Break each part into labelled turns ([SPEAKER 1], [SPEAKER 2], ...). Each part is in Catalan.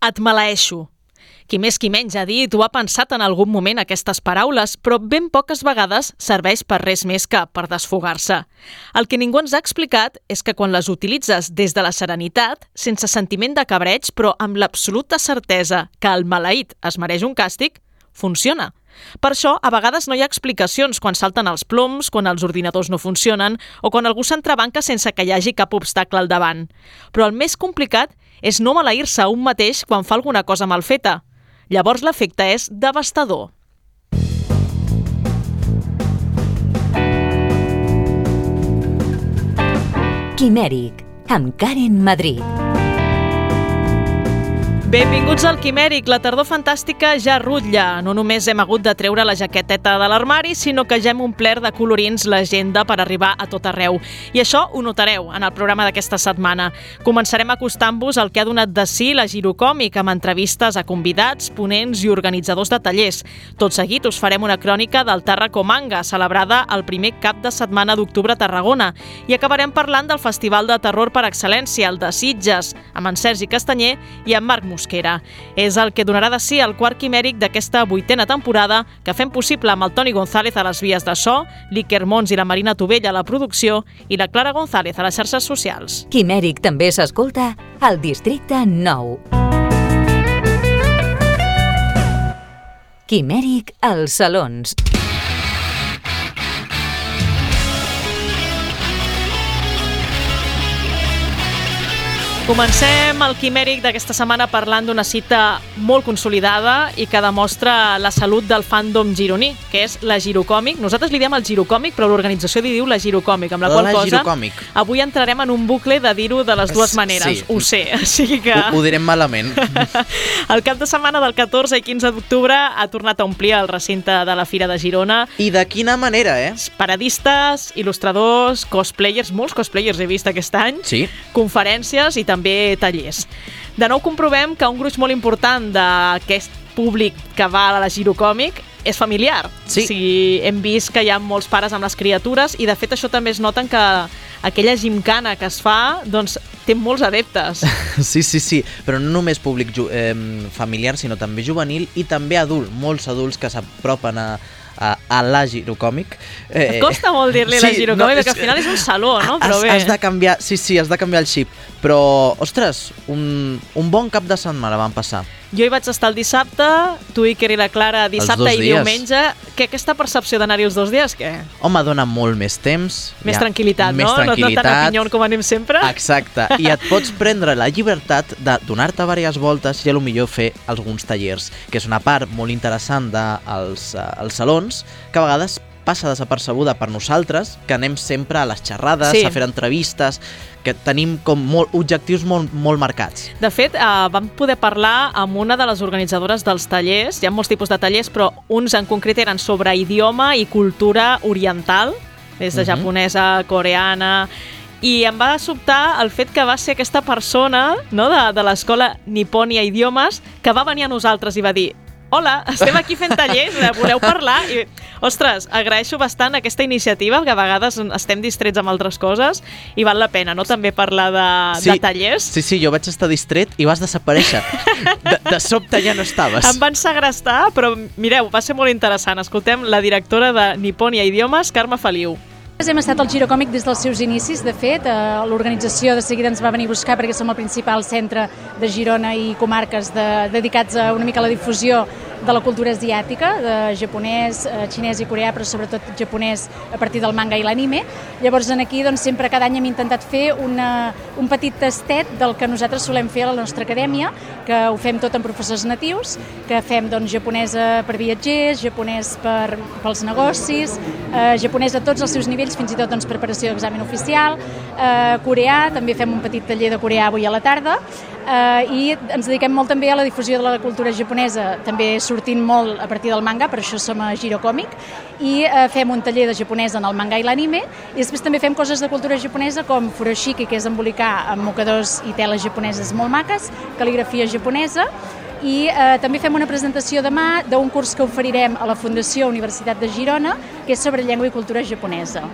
[SPEAKER 1] Et maleeixo. Qui més qui menys ha dit o ha pensat en algun moment aquestes paraules, però ben poques vegades serveix per res més que per desfogar-se. El que ningú ens ha explicat és que quan les utilitzes des de la serenitat, sense sentiment de cabreig, però amb l'absoluta certesa que el maleït es mereix un càstig, funciona. Per això, a vegades no hi ha explicacions quan salten els ploms, quan els ordinadors no funcionen o quan algú s'entrebanca sense que hi hagi cap obstacle al davant. Però el més complicat és no maleir-se a un mateix quan fa alguna cosa mal feta. Llavors l'efecte és devastador.
[SPEAKER 2] Quimèric, amb Karen Madrid.
[SPEAKER 1] Benvinguts al Quimèric. La tardor fantàstica ja rutlla. No només hem hagut de treure la jaqueteta de l'armari, sinó que ja hem omplert de colorins l'agenda per arribar a tot arreu. I això ho notareu en el programa d'aquesta setmana. Començarem acostant-vos al que ha donat de si la Girocòmic, amb entrevistes a convidats, ponents i organitzadors de tallers. Tot seguit us farem una crònica del Tarraco Manga, celebrada el primer cap de setmana d'octubre a Tarragona. I acabarem parlant del Festival de Terror per excel·lència, el de Sitges, amb en Sergi Castanyer i en Marc Muscat Mosquera. És el que donarà de si el quart quimèric d'aquesta vuitena temporada que fem possible amb el Toni González a les vies de so, l'Iker Mons i la Marina Tovella a la producció i la Clara González a les xarxes socials.
[SPEAKER 2] Quimèric també s'escolta al Districte 9. Quimèric als salons.
[SPEAKER 1] Comencem el quimèric d'aquesta setmana parlant d'una cita molt consolidada i que demostra la salut del fandom gironí, que és la Girocòmic. Nosaltres li diem el Girocòmic, però l'organització li diu la Girocòmic, amb la,
[SPEAKER 3] La
[SPEAKER 1] qual cosa
[SPEAKER 3] Girocòmic.
[SPEAKER 1] avui entrarem en un bucle de dir-ho de les dues
[SPEAKER 3] Sí.
[SPEAKER 1] maneres. Ho sé, o sigui que...
[SPEAKER 3] Ho, ho direm malament.
[SPEAKER 1] El cap de setmana del 14 i 15 d'octubre ha tornat a omplir el recinte de la Fira de Girona.
[SPEAKER 3] I de quina manera, eh?
[SPEAKER 1] Paradistes, il·lustradors, cosplayers, molts cosplayers he vist aquest any,
[SPEAKER 3] Sí.
[SPEAKER 1] conferències i també tallers. De nou comprovem que un gruix molt important d'aquest públic que va a la Girocòmic és familiar.
[SPEAKER 3] Sí.
[SPEAKER 1] O sigui, hem vist que hi ha molts pares amb les criatures i de fet això també es noten que aquella gimcana que es fa doncs, té molts adeptes.
[SPEAKER 3] Sí, sí, sí, però no només públic eh, familiar, sinó també juvenil i també adult, molts adults que s'apropen a, a, a la girocòmic.
[SPEAKER 1] Eh, Costa molt dir-li la Girocòmic,
[SPEAKER 3] és
[SPEAKER 1] perquè al final és un saló, no?
[SPEAKER 3] Has,
[SPEAKER 1] Però bé.
[SPEAKER 3] has de canviar, sí, sí, has de canviar el xip. Però, ostres, un, un bon cap de setmana van passar.
[SPEAKER 1] Jo hi vaig estar el dissabte, tu, Iker i la Clara dissabte i
[SPEAKER 3] dies.
[SPEAKER 1] diumenge. Que aquesta percepció d'anar-hi els dos dies, què?
[SPEAKER 3] Home, dona molt més temps.
[SPEAKER 1] Més
[SPEAKER 3] ha
[SPEAKER 1] tranquil·litat,
[SPEAKER 3] més
[SPEAKER 1] no? No- No tan a
[SPEAKER 3] tranquil·litat.
[SPEAKER 1] pinyon com anem sempre.
[SPEAKER 3] Exacte, i et pots prendre la llibertat de donar-te diverses voltes i a lo millor fer alguns tallers, que és una part molt interessant dels de els salons, que a vegades passa desapercebuda per nosaltres, que anem sempre a les xerrades,
[SPEAKER 1] Sí.
[SPEAKER 3] a fer entrevistes, que tenim com molt, objectius molt, molt marcats.
[SPEAKER 1] De fet, eh, vam poder parlar amb una de les organitzadores dels tallers. Hi ha molts tipus de tallers, però uns en concret eren sobre idioma i cultura oriental, des de
[SPEAKER 3] Mhm.
[SPEAKER 1] japonesa, coreana... I em va sobtar el fet que va ser aquesta persona no, de, de l'escola Niponia Idiomes que va venir a nosaltres i va dir Hola, estem aquí fent tallers, eh, voleu parlar? I, ostres, agraeixo bastant aquesta iniciativa, que a vegades estem distrets amb altres coses i val la pena, no?, també parlar de, de tallers.
[SPEAKER 3] Sí, sí, jo vaig estar distret i vas desaparèixer. De, de sobte ja no estaves.
[SPEAKER 1] Em van segrestar, però mireu, va ser molt interessant. Escoltem la directora de Niponia Idiomes, Carme Feliu.
[SPEAKER 4] Hem estat al Girocòmic des dels seus inicis, de fet, eh, l'organització de seguida ens va venir a buscar perquè som el principal centre de Girona i comarques de, dedicats a una mica a la difusió de la cultura asiàtica, de japonès, eh, xinès i coreà, però sobretot japonès a partir del manga i l'anime. Llavors, en aquí, doncs, sempre cada any hem intentat fer una, un petit tastet del que nosaltres solem fer a la nostra acadèmia, que ho fem tot amb professors natius, que fem doncs, japonesa per viatgers, japonès per, pels negocis, eh, japonès a tots els seus nivells, fins i tot doncs, preparació d'examen oficial, eh, coreà, també fem un petit taller de coreà avui a la tarda, eh, i ens dediquem molt també a la difusió de la cultura japonesa, també sortint molt a partir del manga, per això som a Girocòmic, i eh, fem un taller de japonès en el manga i l'anime, i després també fem coses de cultura japonesa com furoshiki, que és embolicar amb mocadors i teles japoneses molt maques, cal·ligrafia japonesa, i eh, també fem una presentació demà d'un curs que oferirem a la Fundació Universitat de Girona, que és sobre llengua i cultura japonesa.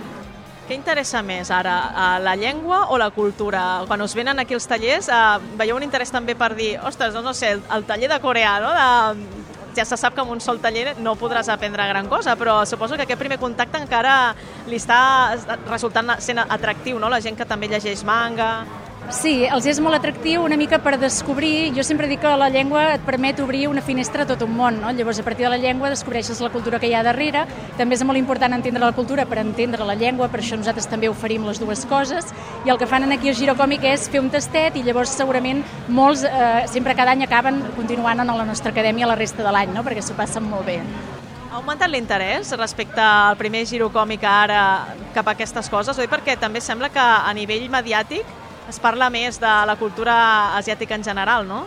[SPEAKER 1] Què interessa més ara, eh, la llengua o la cultura? Quan us venen aquí els tallers, eh, veieu un interès també per dir, ostres, doncs no sé, el taller de coreà, no? De, ja se sap que amb un sol taller no podràs aprendre gran cosa, però suposo que aquest primer contacte encara li està resultant sent atractiu, no? La gent que també llegeix manga...
[SPEAKER 4] Sí, els és molt atractiu una mica per descobrir, jo sempre dic que la llengua et permet obrir una finestra a tot un món, no? llavors a partir de la llengua descobreixes la cultura que hi ha darrere, també és molt important entendre la cultura per entendre la llengua, per això nosaltres també oferim les dues coses, i el que fan aquí a Girocòmic és fer un tastet i llavors segurament molts eh, sempre cada any acaben continuant en la nostra acadèmia la resta de l'any, no? perquè s'ho passen molt bé.
[SPEAKER 1] Ha augmentat l'interès respecte al primer girocòmic ara cap a aquestes coses, oi? Perquè també sembla que a nivell mediàtic es parla més de la cultura asiàtica en general, no?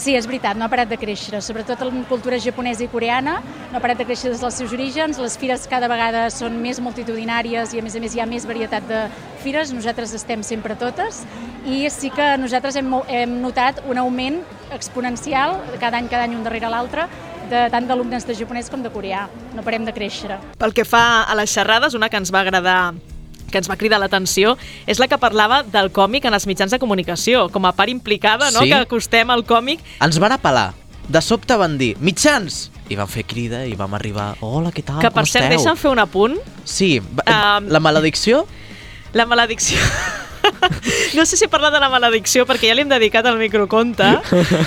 [SPEAKER 4] Sí, és veritat, no ha parat de créixer, sobretot en cultura japonesa i coreana, no ha parat de créixer des dels seus orígens, les fires cada vegada són més multitudinàries i a més a més hi ha més varietat de fires, nosaltres estem sempre totes i sí que nosaltres hem, hem notat un augment exponencial cada any, cada any un darrere l'altre, de, tant d'alumnes de japonès com de coreà. No parem de créixer.
[SPEAKER 1] Pel que fa a les xerrades, una que ens va agradar que ens va cridar l'atenció és la que parlava del còmic en els mitjans de comunicació, com a part implicada, no?
[SPEAKER 3] Sí.
[SPEAKER 1] que acostem al còmic.
[SPEAKER 3] Ens van apel·lar. De sobte van dir, mitjans! I van fer crida i vam arribar, hola, què tal,
[SPEAKER 1] Que, per cert,
[SPEAKER 3] esteu?
[SPEAKER 1] deixa'm fer un apunt.
[SPEAKER 3] Sí, va-
[SPEAKER 1] Um,
[SPEAKER 3] la maledicció
[SPEAKER 1] La maledicció... No sé si parlar de la maledicció perquè ja li hem dedicat al microconte,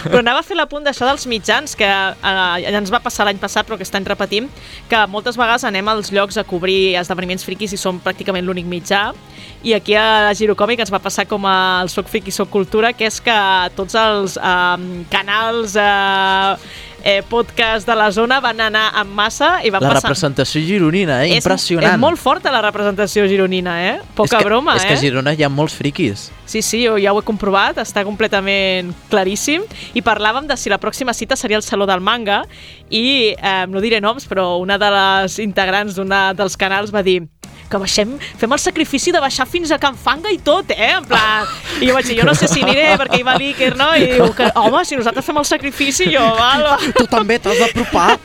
[SPEAKER 1] però anava a fer l'apunt d'això dels mitjans, que eh, ens va passar l'any passat, però que any repetim, que moltes vegades anem als llocs a cobrir esdeveniments friquis i som pràcticament l'únic mitjà, i aquí a Girocòmic ens va passar com al Soc Friqui, Soc Cultura, que és que tots els eh, canals... Eh, eh, podcast de la zona van anar en massa i van
[SPEAKER 3] La
[SPEAKER 1] passar...
[SPEAKER 3] representació gironina, eh?
[SPEAKER 1] És-
[SPEAKER 3] Impressionant.
[SPEAKER 1] És molt forta la representació gironina, eh? Poca
[SPEAKER 3] és que,
[SPEAKER 1] broma,
[SPEAKER 3] és
[SPEAKER 1] eh?
[SPEAKER 3] que a Girona hi ha molts friquis.
[SPEAKER 1] Sí, sí, jo ja ho he comprovat, està completament claríssim. I parlàvem de si la pròxima cita seria el Saló del Manga i, eh, no diré noms, però una de les integrants d'un dels canals va dir que baixem, fem el sacrifici de baixar fins a Can Fanga i tot, eh? En plan... I jo vaig dir, jo no sé si aniré perquè hi va l'Iker, no? I diu que, home, si nosaltres fem el sacrifici, jo, val, va.
[SPEAKER 3] Tu també t'has d'apropar.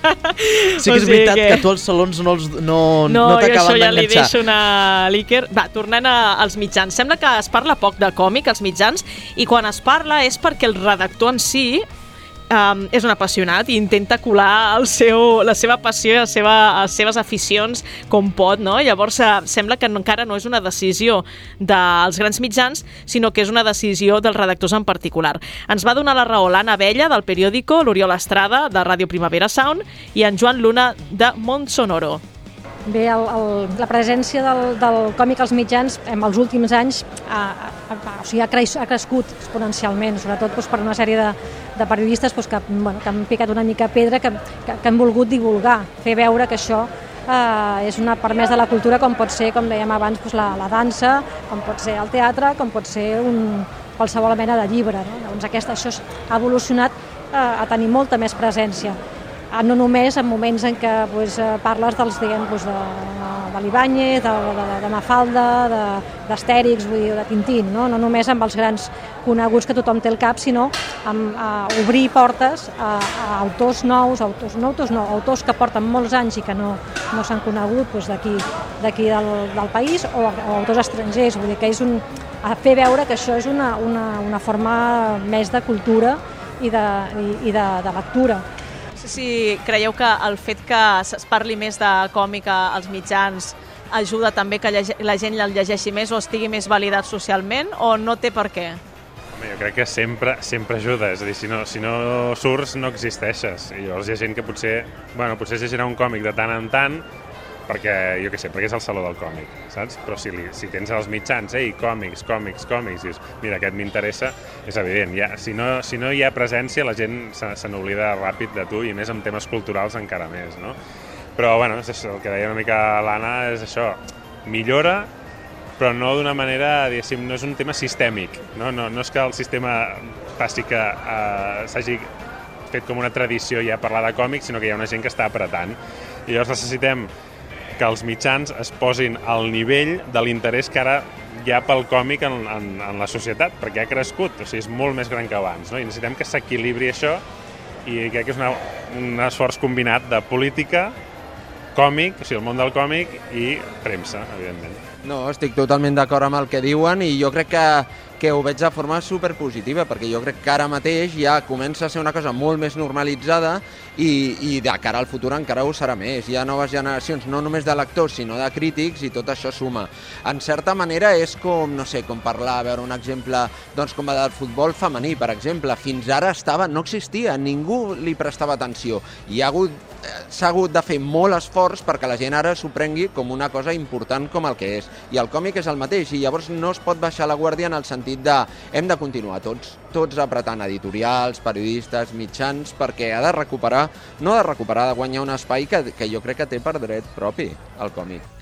[SPEAKER 3] Sí que
[SPEAKER 1] O
[SPEAKER 3] és
[SPEAKER 1] sigui
[SPEAKER 3] veritat
[SPEAKER 1] que-
[SPEAKER 3] que... tu als salons no, els, no,
[SPEAKER 1] No,
[SPEAKER 3] no,
[SPEAKER 1] jo això
[SPEAKER 3] t'acaben
[SPEAKER 1] ja li
[SPEAKER 3] d'enganxar.
[SPEAKER 1] deixo una l'Iker. Va, tornant a, als mitjans. Sembla que es parla poc de còmic als mitjans i quan es parla és perquè el redactor en si um, és un apassionat i intenta colar el seu, la seva passió i la seva, les seves aficions com pot, no? Llavors uh, sembla que encara no és una decisió dels grans mitjans, sinó que és una decisió dels redactors en particular. Ens va donar la raó l'Anna Vella del periòdico, l'Oriol Estrada de Ràdio Primavera Sound i en Joan Luna de Mont Sonoro.
[SPEAKER 5] Bé, el, el, la presència del, del còmic als mitjans en els últims anys ha, ha, o sigui, ha, creix, ha crescut exponencialment, sobretot doncs, per una sèrie de, de periodistes doncs, que, bueno, que han picat una mica pedra, que, que, que han volgut divulgar, fer veure que això eh, és una part més de la cultura, com pot ser, com dèiem abans, doncs, la, la dansa, com pot ser el teatre, com pot ser un, qualsevol mena de llibre. No? Llavors aquesta, això ha evolucionat eh, a tenir molta més presència no només en moments en què pues, eh, parles dels, diguem, pues, de, de l'Ibáñez, de, de, de Mafalda, d'Astèrix, vull dir, de Tintín, no? no només amb els grans coneguts que tothom té al cap, sinó amb a obrir portes a, a autors nous, autors, no autors no, autors que porten molts anys i que no, no s'han conegut d'aquí d'aquí del, del país o, o autors estrangers, vull dir que és un, a fer veure que això és una, una, una forma més de cultura i de, i, i de, de lectura.
[SPEAKER 1] Sé si creieu que el fet que es parli més de còmic als mitjans ajuda també que la gent el llegeixi més o estigui més validat socialment o no té per què?
[SPEAKER 6] Home, jo crec que sempre, sempre ajuda, és a dir, si no, si no surts no existeixes. I llavors hi ha gent que potser, bueno, potser es llegirà un còmic de tant en tant perquè, jo què sé, perquè és el saló del còmic, saps? Però si, li, si tens els mitjans, ei, còmics, còmics, còmics, dius, mira, aquest m'interessa, és evident. Ja, si, no, si no hi ha presència, la gent se, se n'oblida ràpid de tu i més amb temes culturals encara més, no? Però, bueno, és això, el que deia una mica l'Anna és això, millora, però no d'una manera, diguéssim, no és un tema sistèmic, no, no, no és que el sistema faci que eh, s'hagi fet com una tradició ja parlar de còmics, sinó que hi ha una gent que està apretant. I llavors necessitem que els mitjans es posin al nivell de l'interès que ara hi ha pel còmic en, en, en la societat, perquè ha crescut, o sigui, és molt més gran que abans, no? i necessitem que s'equilibri això i crec que és una, un esforç combinat de política, còmic, o sigui, el món del còmic i premsa, evidentment.
[SPEAKER 7] No, estic totalment d'acord amb el que diuen i jo crec que, que ho veig de forma superpositiva perquè jo crec que ara mateix ja comença a ser una cosa molt més normalitzada i, i de cara al futur encara ho serà més. Hi ha noves generacions, no només de lectors, sinó de crítics i tot això suma. En certa manera és com, no sé, com parlar, a veure un exemple, doncs com el del futbol femení, per exemple. Fins ara estava, no existia, ningú li prestava atenció. I ha hagut s'ha hagut de fer molt esforç perquè la gent ara s'ho prengui com una cosa important com el que és. I el còmic és el mateix, i llavors no es pot baixar la guàrdia en el sentit de hem de continuar tots, tots apretant editorials, periodistes, mitjans, perquè ha de recuperar, no ha de recuperar, ha de guanyar un espai que, que jo crec que té per dret propi el còmic.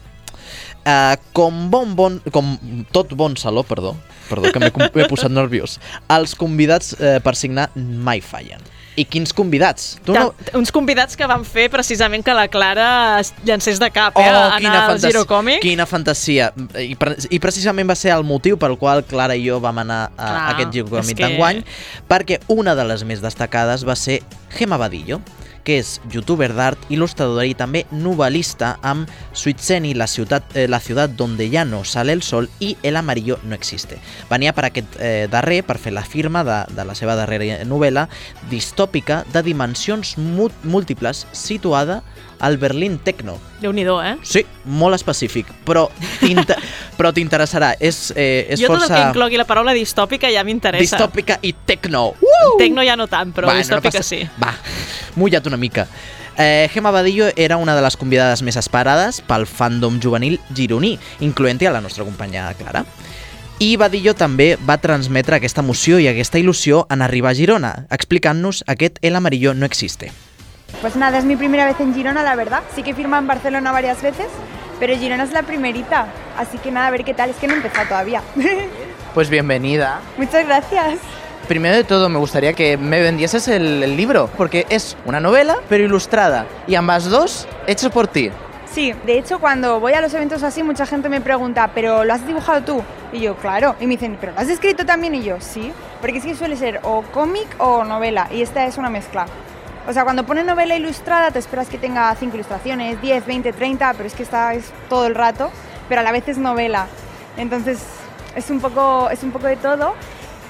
[SPEAKER 3] Uh, com, bon, bon, com tot bon saló, perdó, perdó que m'he posat nerviós, els convidats eh, per signar mai fallen. I quins convidats?
[SPEAKER 1] Tu no... Uns convidats que van fer precisament que la Clara es llancés de cap, eh, oh, a anar al Giro Còmic.
[SPEAKER 3] Quina fantasia. I, pre I precisament va ser el motiu pel qual Clara i jo vam anar a, Clar, a aquest Giro Còmic que... d'enguany, perquè una de les més destacades va ser Gema Badillo que és youtuber d'art, il·lustradora i també novel·lista amb Suitseni, la ciutat, eh, la ciutat donde ya no sale el sol i El amarillo no existe. Venia per aquest eh, darrer per fer la firma de, de la seva darrera novel·la distòpica de dimensions múltiples situada al Berlín Tecno.
[SPEAKER 1] déu nhi eh?
[SPEAKER 3] Sí, molt específic, però t'interessarà. És, eh, és
[SPEAKER 1] jo
[SPEAKER 3] força...
[SPEAKER 1] tot el que inclogui la paraula distòpica ja m'interessa.
[SPEAKER 3] Distòpica i tecno.
[SPEAKER 1] Uh! Tecno ja no tant, però Va, distòpica no passa... sí.
[SPEAKER 3] Va, mulla't una mica. Eh, Gemma Badillo era una de les convidades més esperades pel fandom juvenil gironí, incloent-hi a la nostra companya Clara. I Badillo també va transmetre aquesta emoció i aquesta il·lusió en arribar a Girona, explicant-nos aquest El amarillo no existe.
[SPEAKER 8] Pues nada, es mi primera vez en Girona, la verdad. Sí que he firmado en Barcelona varias veces, pero Girona es la primerita. Así que nada, a ver qué tal. Es que no he empezado todavía.
[SPEAKER 9] Pues bienvenida.
[SPEAKER 8] Muchas gracias.
[SPEAKER 9] Primero de todo, me gustaría que me vendieses el, el, libro, porque es una novela, pero ilustrada, y ambas dos hechas por ti.
[SPEAKER 8] Sí, de hecho, cuando voy a los eventos así, mucha gente me pregunta, ¿pero lo has dibujado tú? Y yo, claro. Y me dicen, ¿pero lo has escrito también? Y yo, sí. Porque es que suele ser o cómic o novela, y esta es una mezcla. O sea, cuando pone novela ilustrada te esperas que tenga 5 ilustraciones, 10, 20, 30, pero es que esta es todo el rato, pero a la vez es novela. Entonces es un poco, es un poco de todo.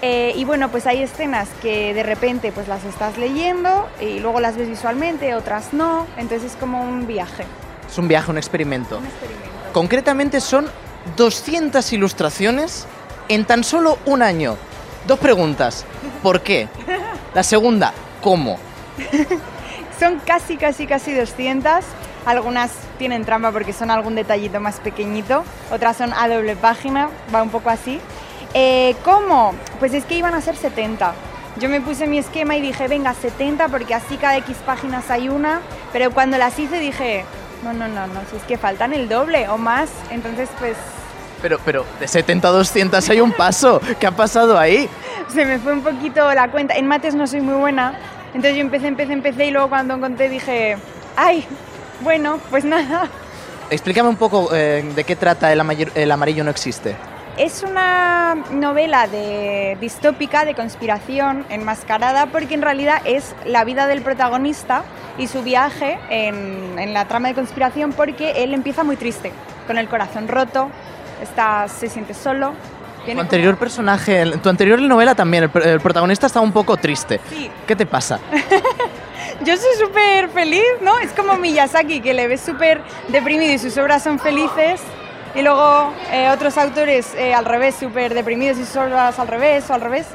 [SPEAKER 8] Eh, y bueno, pues hay escenas que de repente pues las estás leyendo y luego las ves visualmente, otras no. Entonces es como un viaje.
[SPEAKER 9] Es un viaje, un experimento.
[SPEAKER 8] Un experimento.
[SPEAKER 9] Concretamente son 200 ilustraciones en tan solo un año. Dos preguntas. ¿Por qué? La segunda, ¿cómo?
[SPEAKER 8] son casi, casi, casi 200. Algunas tienen trampa porque son algún detallito más pequeñito, otras son a doble página, va un poco así. Eh, ¿Cómo? Pues es que iban a ser 70. Yo me puse mi esquema y dije, venga, 70 porque así cada X páginas hay una, pero cuando las hice dije, no, no, no, no, si es que faltan el doble o más, entonces pues...
[SPEAKER 9] Pero, pero de 70 a 200 hay un paso, ¿qué ha pasado ahí?
[SPEAKER 8] Se me fue un poquito la cuenta, en mates no soy muy buena, entonces yo empecé, empecé, empecé y luego cuando encontré dije, ay, bueno, pues nada.
[SPEAKER 9] Explícame un poco eh, de qué trata el amarillo, el amarillo no existe.
[SPEAKER 8] Es una novela de distópica, de conspiración, enmascarada, porque en realidad es la vida del protagonista y su viaje en, en la trama de conspiración, porque él empieza muy triste, con el corazón roto, está, se siente solo,
[SPEAKER 9] tu anterior personaje, tu anterior novela también, el, el, protagonista está un poco triste.
[SPEAKER 8] Sí.
[SPEAKER 9] ¿Qué te pasa?
[SPEAKER 8] Yo soy súper feliz, ¿no? Es como Miyazaki, que le ves súper deprimido y sus obras son felices. Y luego eh, otros autores eh, al revés, súper deprimidos y sus obras al revés o al revés.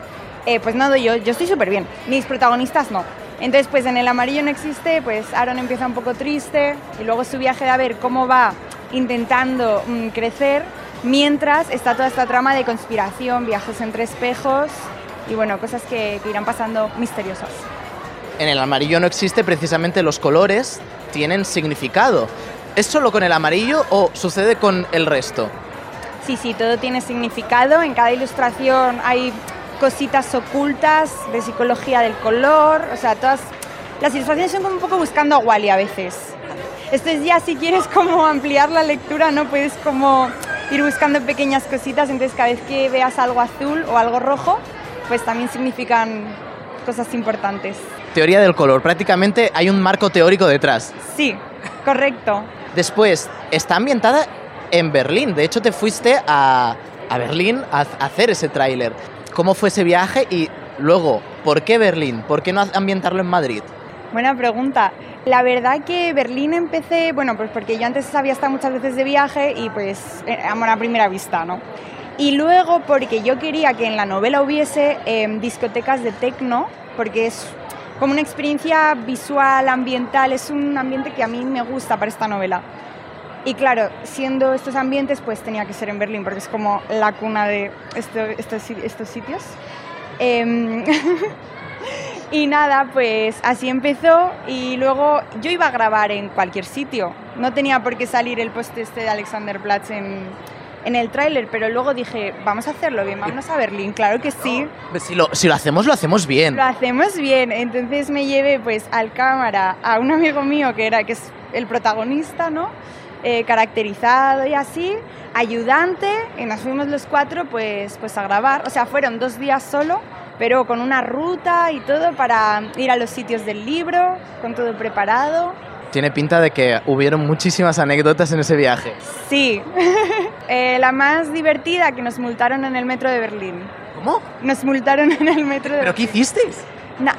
[SPEAKER 8] Eh, pues nada, yo, yo estoy súper bien. Mis protagonistas no. Entonces, pues en El Amarillo no existe, pues Aaron empieza un poco triste y luego su viaje de a ver cómo va intentando mmm, crecer mientras está toda esta trama de conspiración, viajes entre espejos y bueno, cosas que, que, irán pasando misteriosas.
[SPEAKER 9] En el amarillo no existe precisamente los colores, tienen significado. ¿Es solo con el amarillo o sucede con el resto?
[SPEAKER 8] Sí, sí, todo tiene significado. En cada ilustración hay cositas ocultas de psicología del color. O sea, todas las ilustraciones son como un poco buscando a Wally a veces. Esto es ya si quieres como ampliar la lectura, ¿no? Puedes como ir buscando pequeñas cositas, entonces cada vez que veas algo azul o algo rojo, pues también significan cosas importantes.
[SPEAKER 9] teoría del color. Prácticamente hay un marco teórico detrás.
[SPEAKER 8] Sí, correcto.
[SPEAKER 9] Después, está ambientada en Berlín. De hecho, te fuiste a, a Berlín a, a hacer ese tráiler. ¿Cómo fue ese viaje? Y luego, ¿por qué Berlín? ¿Por qué no ambientarlo en Madrid?
[SPEAKER 8] Buena pregunta. La verdad que Berlín empecé, bueno, pues porque yo antes había estado muchas veces de viaje y pues eh, amor a primera vista, ¿no? Y luego porque yo quería que en la novela hubiese eh, discotecas de tecno, porque es como una experiencia visual, ambiental, es un ambiente que a mí me gusta para esta novela. Y claro, siendo estos ambientes, pues tenía que ser en Berlín, porque es como la cuna de esto, estos, estos sitios. Eh, y nada, pues así empezó y luego yo iba a grabar en cualquier sitio. No tenía por qué salir el post este de Alexanderplatz en, en el tráiler, pero luego dije, vamos a hacerlo bien, vamos a Berlín, claro que sí.
[SPEAKER 9] Si lo, si lo hacemos, lo hacemos bien.
[SPEAKER 8] Lo hacemos bien, entonces me llevé pues al cámara a un amigo mío que era que es el protagonista, ¿no? Eh, caracterizado y así, ayudante, y nos fuimos los cuatro pues, pues a grabar, o sea, fueron dos días solo, pero con una ruta y todo para ir a los sitios del libro, con todo preparado.
[SPEAKER 9] Tiene pinta de que hubieron muchísimas anécdotas en ese viaje.
[SPEAKER 8] Sí, eh, la más divertida que nos multaron en el metro de Berlín.
[SPEAKER 9] ¿Cómo?
[SPEAKER 8] Nos multaron en el metro de
[SPEAKER 9] ¿Pero qué hicisteis?
[SPEAKER 8] No,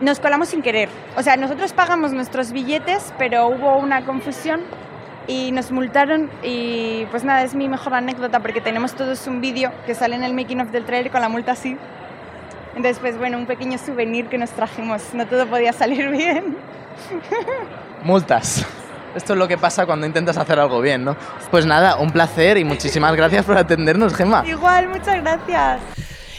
[SPEAKER 8] nos colamos sin querer. O sea, nosotros pagamos nuestros billetes, pero hubo una confusión y nos multaron y pues nada, es mi mejor anécdota porque tenemos todos un vídeo que sale en el making of del trailer con la multa así. Entonces, pues bueno, un pequeño souvenir que nos trajimos. No todo podía salir bien.
[SPEAKER 9] Multas. Esto es lo que pasa cuando intentas hacer algo bien, ¿no? Pues nada, un placer y muchísimas gracias por atendernos, Gemma.
[SPEAKER 8] Igual, muchas gracias.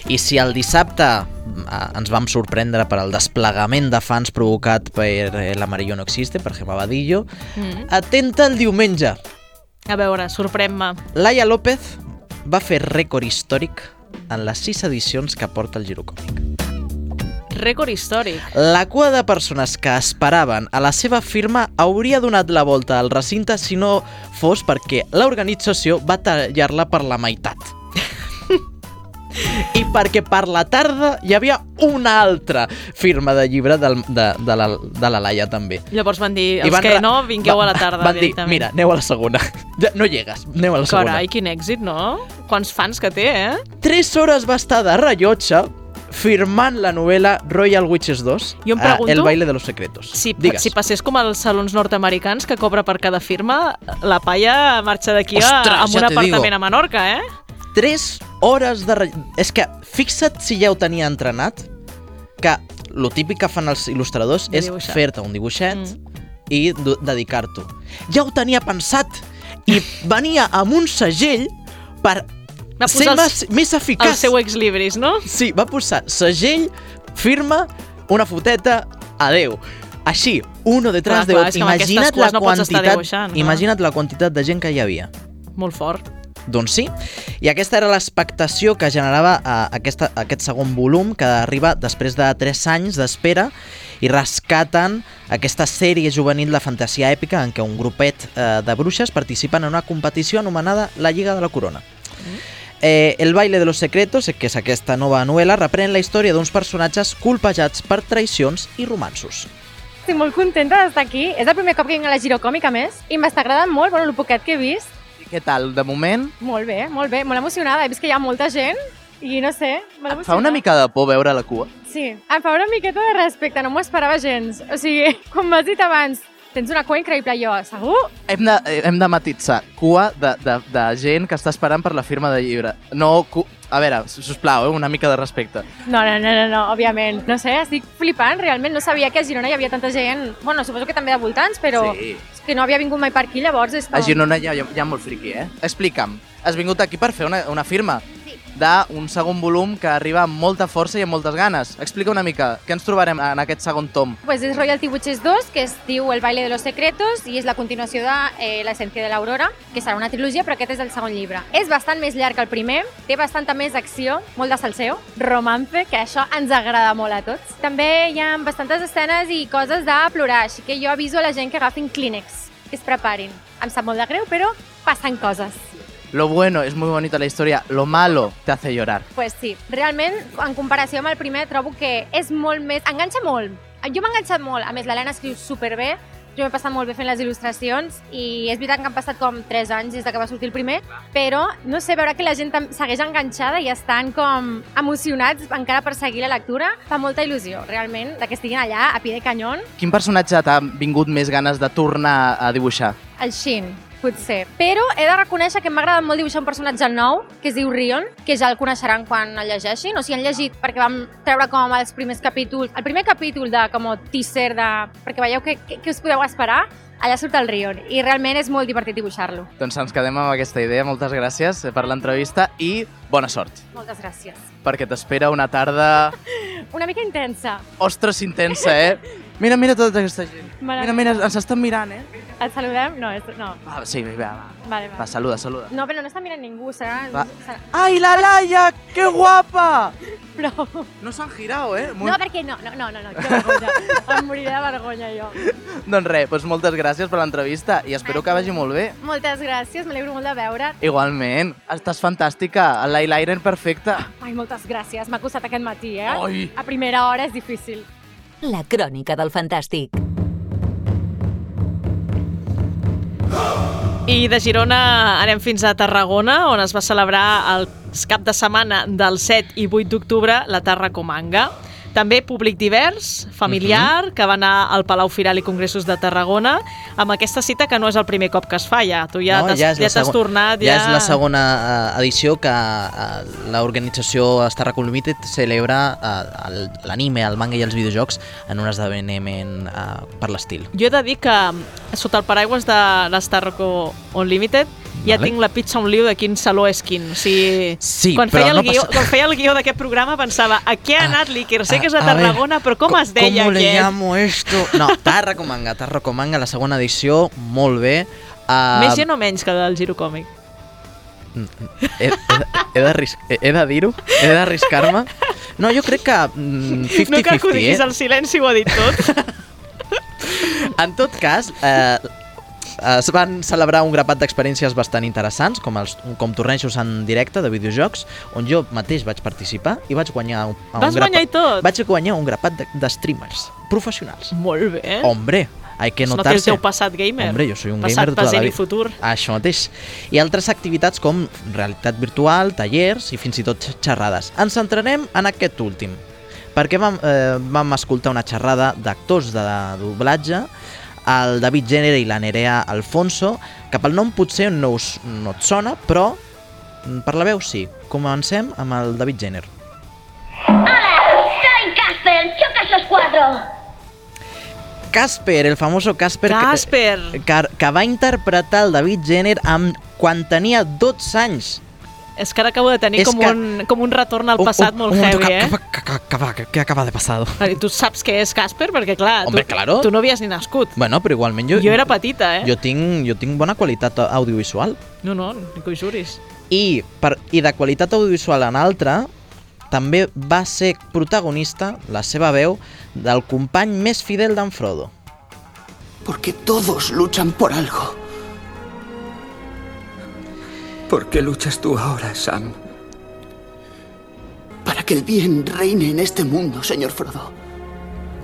[SPEAKER 3] I si el dissabte eh, ens vam sorprendre per al desplegament de fans provocat per eh, l'Amarillo no existe, per Gemma Badillo,
[SPEAKER 1] Mm.
[SPEAKER 3] atenta el diumenge.
[SPEAKER 1] A veure, sorprèn-me.
[SPEAKER 3] Laia López va fer rècord històric en les sis edicions que porta el Girocòmic.
[SPEAKER 1] Rècord històric.
[SPEAKER 3] La cua de persones que esperaven a la seva firma hauria donat la volta al recinte si no fos perquè l'organització va tallar-la per la meitat. I perquè per la tarda hi havia una altra firma de llibre del, de, de, la, de la Laia també.
[SPEAKER 1] Llavors van dir, els
[SPEAKER 3] van
[SPEAKER 1] que no, vingueu
[SPEAKER 3] va-
[SPEAKER 1] a la tarda
[SPEAKER 3] Van dir, mira, aneu a la segona. Ja, no llegues, aneu a la segona.
[SPEAKER 1] Carai, quin èxit, no? Quants fans que té, eh?
[SPEAKER 3] Tres hores va estar de rellotge firmant la novel·la Royal Witches 2,
[SPEAKER 1] Jo em pregunto
[SPEAKER 3] El baile de los secretos.
[SPEAKER 1] Si,
[SPEAKER 3] Digues.
[SPEAKER 1] si passés com als salons nord-americans que cobra per cada firma, la palla marxa d'aquí amb un
[SPEAKER 3] ja te
[SPEAKER 1] apartament
[SPEAKER 3] digo.
[SPEAKER 1] a Menorca, eh?
[SPEAKER 3] 3 hores de... Re... És que fixa't si ja ho tenia entrenat, que lo típic que fan els il·lustradors
[SPEAKER 1] De
[SPEAKER 3] és fer-te un dibuixet
[SPEAKER 1] Mm.
[SPEAKER 3] i dedicar-t'ho. Ja ho tenia pensat i venia amb un segell per
[SPEAKER 1] Va
[SPEAKER 3] ser més, més eficaç.
[SPEAKER 1] El seu ex-libris, no?
[SPEAKER 3] Sí, va posar segell, firma, una foteta, adeu. Així, uno detrás
[SPEAKER 1] Clar,
[SPEAKER 3] de otro. Imagina't la
[SPEAKER 1] no
[SPEAKER 3] quantitat,
[SPEAKER 1] dibuixant, clar.
[SPEAKER 3] imagina't la quantitat de gent que hi havia.
[SPEAKER 1] Molt fort.
[SPEAKER 3] Doncs sí, i aquesta era l'expectació que generava eh, aquesta, aquest segon volum que arriba després de 3 anys d'espera i rescaten aquesta sèrie juvenil de fantasia èpica en què un grupet eh, de bruixes participen en una competició anomenada la Lliga de la Corona. Eh, el baile de los secretos, que és aquesta nova novel·la, reprèn la història d'uns personatges colpejats per traïcions i romansos.
[SPEAKER 10] Estic molt contenta d'estar aquí. És el primer cop que vinc a la Girocòmic, a més, i m'està agradant molt, bueno, el poquet que he vist.
[SPEAKER 9] Què tal, de moment?
[SPEAKER 10] Molt bé, molt bé, molt emocionada. He vist que hi ha molta gent i no sé, m'ha
[SPEAKER 9] Et fa una mica de por veure la cua?
[SPEAKER 10] Sí, em fa una miqueta de respecte, no m'ho esperava gens. O sigui, com m'has dit abans, tens una cua increïble, jo, segur?
[SPEAKER 9] Hem de, hem de matitzar. Cua de, de, de gent que està esperant per la firma de llibre. No, cu... a veure, sisplau, eh, una mica de respecte.
[SPEAKER 10] No, no, no, no, no, òbviament. No sé, estic flipant, realment. No sabia que a Girona hi havia tanta gent... Bueno, suposo que també de voltants, però
[SPEAKER 9] Sí.
[SPEAKER 10] és que no havia vingut mai per aquí, llavors és com...
[SPEAKER 9] A Girona hi ha, hi ha molt friqui, eh? Explica'm. Has vingut aquí per fer una, una firma d'un segon volum que arriba amb molta força i amb moltes ganes. Explica una mica, què ens trobarem en aquest segon tom?
[SPEAKER 10] Pues és Royalty Witches 2, que es diu El baile de los secretos i és la continuació de eh, L'essència de l'Aurora, que serà una trilogia, però aquest és el segon llibre. És bastant més llarg que el primer, té bastanta més acció, molt de salseo, romance, que això ens agrada molt a tots. També hi ha bastantes escenes i coses de plorar, així que jo aviso a la gent que agafin Kleenex, que es preparin. Em sap molt de greu, però passen coses.
[SPEAKER 9] Lo bueno es muy bonita la historia, lo malo te hace llorar.
[SPEAKER 10] Pues sí, realment, en comparació amb el primer, trobo que és molt més... enganxa molt. Jo m'he enganxat molt, a més l'Helena escriu superbé, jo m'he passat molt bé fent les il·lustracions i és veritat que han passat com 3 anys des de que va sortir el primer, però no sé, veure que la gent segueix enganxada i estan com emocionats encara per seguir la lectura, fa molta il·lusió, realment, de que estiguin allà a pie de canyón.
[SPEAKER 9] Quin personatge t'ha vingut més ganes de tornar a dibuixar?
[SPEAKER 10] El Shin, potser. Però he de reconèixer que m'ha agradat molt dibuixar un personatge nou, que es diu Rion, que ja el coneixeran quan el llegeixin, o sigui, han llegit perquè vam treure com els primers capítols, el primer capítol de com a teaser de... perquè veieu què, què, què us podeu esperar, allà surt el Rion, i realment és molt divertit dibuixar-lo.
[SPEAKER 9] Doncs ens quedem amb aquesta idea. Moltes gràcies per l'entrevista i bona sort,
[SPEAKER 10] Moltes gràcies.
[SPEAKER 9] perquè t'espera una tarda...
[SPEAKER 10] Una mica intensa.
[SPEAKER 9] Ostres, intensa, eh? Mira, mira tota aquesta gent. Mira, mira, ens estan mirant, eh?
[SPEAKER 10] Et saludem? No, és... no.
[SPEAKER 9] Va, sí, va, va.
[SPEAKER 10] Vale,
[SPEAKER 9] Va, saluda, saluda.
[SPEAKER 10] No, però no està mirant ningú, serà...
[SPEAKER 9] Va.
[SPEAKER 10] serà...
[SPEAKER 9] ¡Ay, la Laia! ¡Qué guapa!
[SPEAKER 10] Però...
[SPEAKER 9] No s'han girat, eh?
[SPEAKER 10] No, perquè no, no, no, no, no, que vergonya. em moriré de vergonya jo.
[SPEAKER 9] Doncs res, doncs moltes gràcies per l'entrevista i espero que vagi molt bé.
[SPEAKER 10] Moltes gràcies, m'alegro molt de veure't.
[SPEAKER 9] Igualment, estàs fantàstica, el l'eyeliner perfecte.
[SPEAKER 10] Ai, moltes gràcies, m'ha costat aquest matí, eh?
[SPEAKER 9] Ai.
[SPEAKER 10] A primera hora és difícil.
[SPEAKER 2] La crònica del fantàstic.
[SPEAKER 1] I de Girona anem fins a Tarragona, on es va celebrar el cap de setmana del 7 i 8 d'octubre la Tarra Comanga. També públic divers, familiar, uh -huh. que va anar al Palau Firal i Congressos de Tarragona, amb aquesta cita que no és el primer cop que es fa, ja. Tu ja
[SPEAKER 3] No,
[SPEAKER 1] t'has
[SPEAKER 3] ja
[SPEAKER 1] ja t'has
[SPEAKER 3] sego-
[SPEAKER 1] tornat,
[SPEAKER 3] ja
[SPEAKER 1] ja...
[SPEAKER 3] és la segona eh, edició que eh, l'organització Star Limited celebra el- l'anime, el manga i els videojocs en un esdeveniment eh, per l'estil.
[SPEAKER 1] Jo he de dir que sota el paraigües de l'Star Rock Unlimited ja
[SPEAKER 3] Vale.
[SPEAKER 1] tinc la pizza un lío de quin saló és quin. O sigui,
[SPEAKER 3] Sí,
[SPEAKER 1] quan, feia
[SPEAKER 3] no
[SPEAKER 1] el guió,
[SPEAKER 3] passa-
[SPEAKER 1] quan feia el guió d'aquest programa pensava a què ha anat l'Iker? Sé que és a
[SPEAKER 3] A- a ver,
[SPEAKER 1] Tarragona, però com es deia
[SPEAKER 3] ¿Cómo le
[SPEAKER 1] aquest?
[SPEAKER 3] llamo esto? No, Tarraco Manga, Tarraco Manga, la segona edició, molt bé. Uh,
[SPEAKER 1] Més gent o menys que el Giro Còmic?
[SPEAKER 3] he, he, he he, he de dir-ho? He d'arriscar-me? No, jo crec que mm, 50-50,
[SPEAKER 1] no cal que ho diguis
[SPEAKER 3] eh?
[SPEAKER 1] al silenci, ho ha dit tot.
[SPEAKER 3] En tot cas, eh, es van celebrar un grapat d'experiències bastant interessants, com, els, com tornejos en directe de videojocs, on jo mateix vaig participar i vaig guanyar un, a
[SPEAKER 1] Vas
[SPEAKER 3] un
[SPEAKER 1] guanyar i tot?
[SPEAKER 3] Vaig guanyar un grapat de, de streamers professionals.
[SPEAKER 1] Molt bé.
[SPEAKER 3] Hombre, hay que
[SPEAKER 1] Es nota
[SPEAKER 3] notarse.
[SPEAKER 1] el teu passat gamer.
[SPEAKER 3] Hombre, jo soy un
[SPEAKER 1] Passat,
[SPEAKER 3] gamer de tota la vida.
[SPEAKER 1] futur.
[SPEAKER 3] Això mateix. I altres activitats com realitat virtual, tallers i fins i tot xerrades. Ens centrarem en aquest últim, perquè vam, eh, vam escoltar una xerrada d'actors de doblatge, el David Jenner i la Nerea Alfonso, que pel nom potser no, us, no et sona, però mm, per la veu sí. Comencem amb el David Jenner.
[SPEAKER 11] Soy Casper, choca esos cuatro.
[SPEAKER 3] Casper, el famoso Casper, que-
[SPEAKER 1] Casper.
[SPEAKER 3] Que, que va interpretar el David Jenner amb, quan tenia 12 anys.
[SPEAKER 1] És que ara acabo de tenir
[SPEAKER 3] És
[SPEAKER 1] com,
[SPEAKER 3] que-
[SPEAKER 1] un, com un retorn al
[SPEAKER 3] Un-
[SPEAKER 1] passat
[SPEAKER 3] un-
[SPEAKER 1] molt
[SPEAKER 3] un
[SPEAKER 1] heavy,
[SPEAKER 3] que-
[SPEAKER 1] eh?
[SPEAKER 3] que acaba de pasar?
[SPEAKER 1] I tu saps què és Casper? Perquè, clar,
[SPEAKER 3] Hombre,
[SPEAKER 1] tu,
[SPEAKER 3] claro.
[SPEAKER 1] tu no havies ni nascut.
[SPEAKER 3] Bueno, però igualment jo...
[SPEAKER 1] Jo era petita, eh?
[SPEAKER 3] Jo tinc, jo tinc bona qualitat audiovisual.
[SPEAKER 1] No, no, ni que ho juris.
[SPEAKER 3] I, per, I de qualitat audiovisual en altra, també va ser protagonista, la seva veu, del company més fidel d'en Frodo.
[SPEAKER 12] Porque todos luchan por algo. ¿Por qué luchas tú ahora, Sam? Para que el bien reine en este mundo, señor Frodo.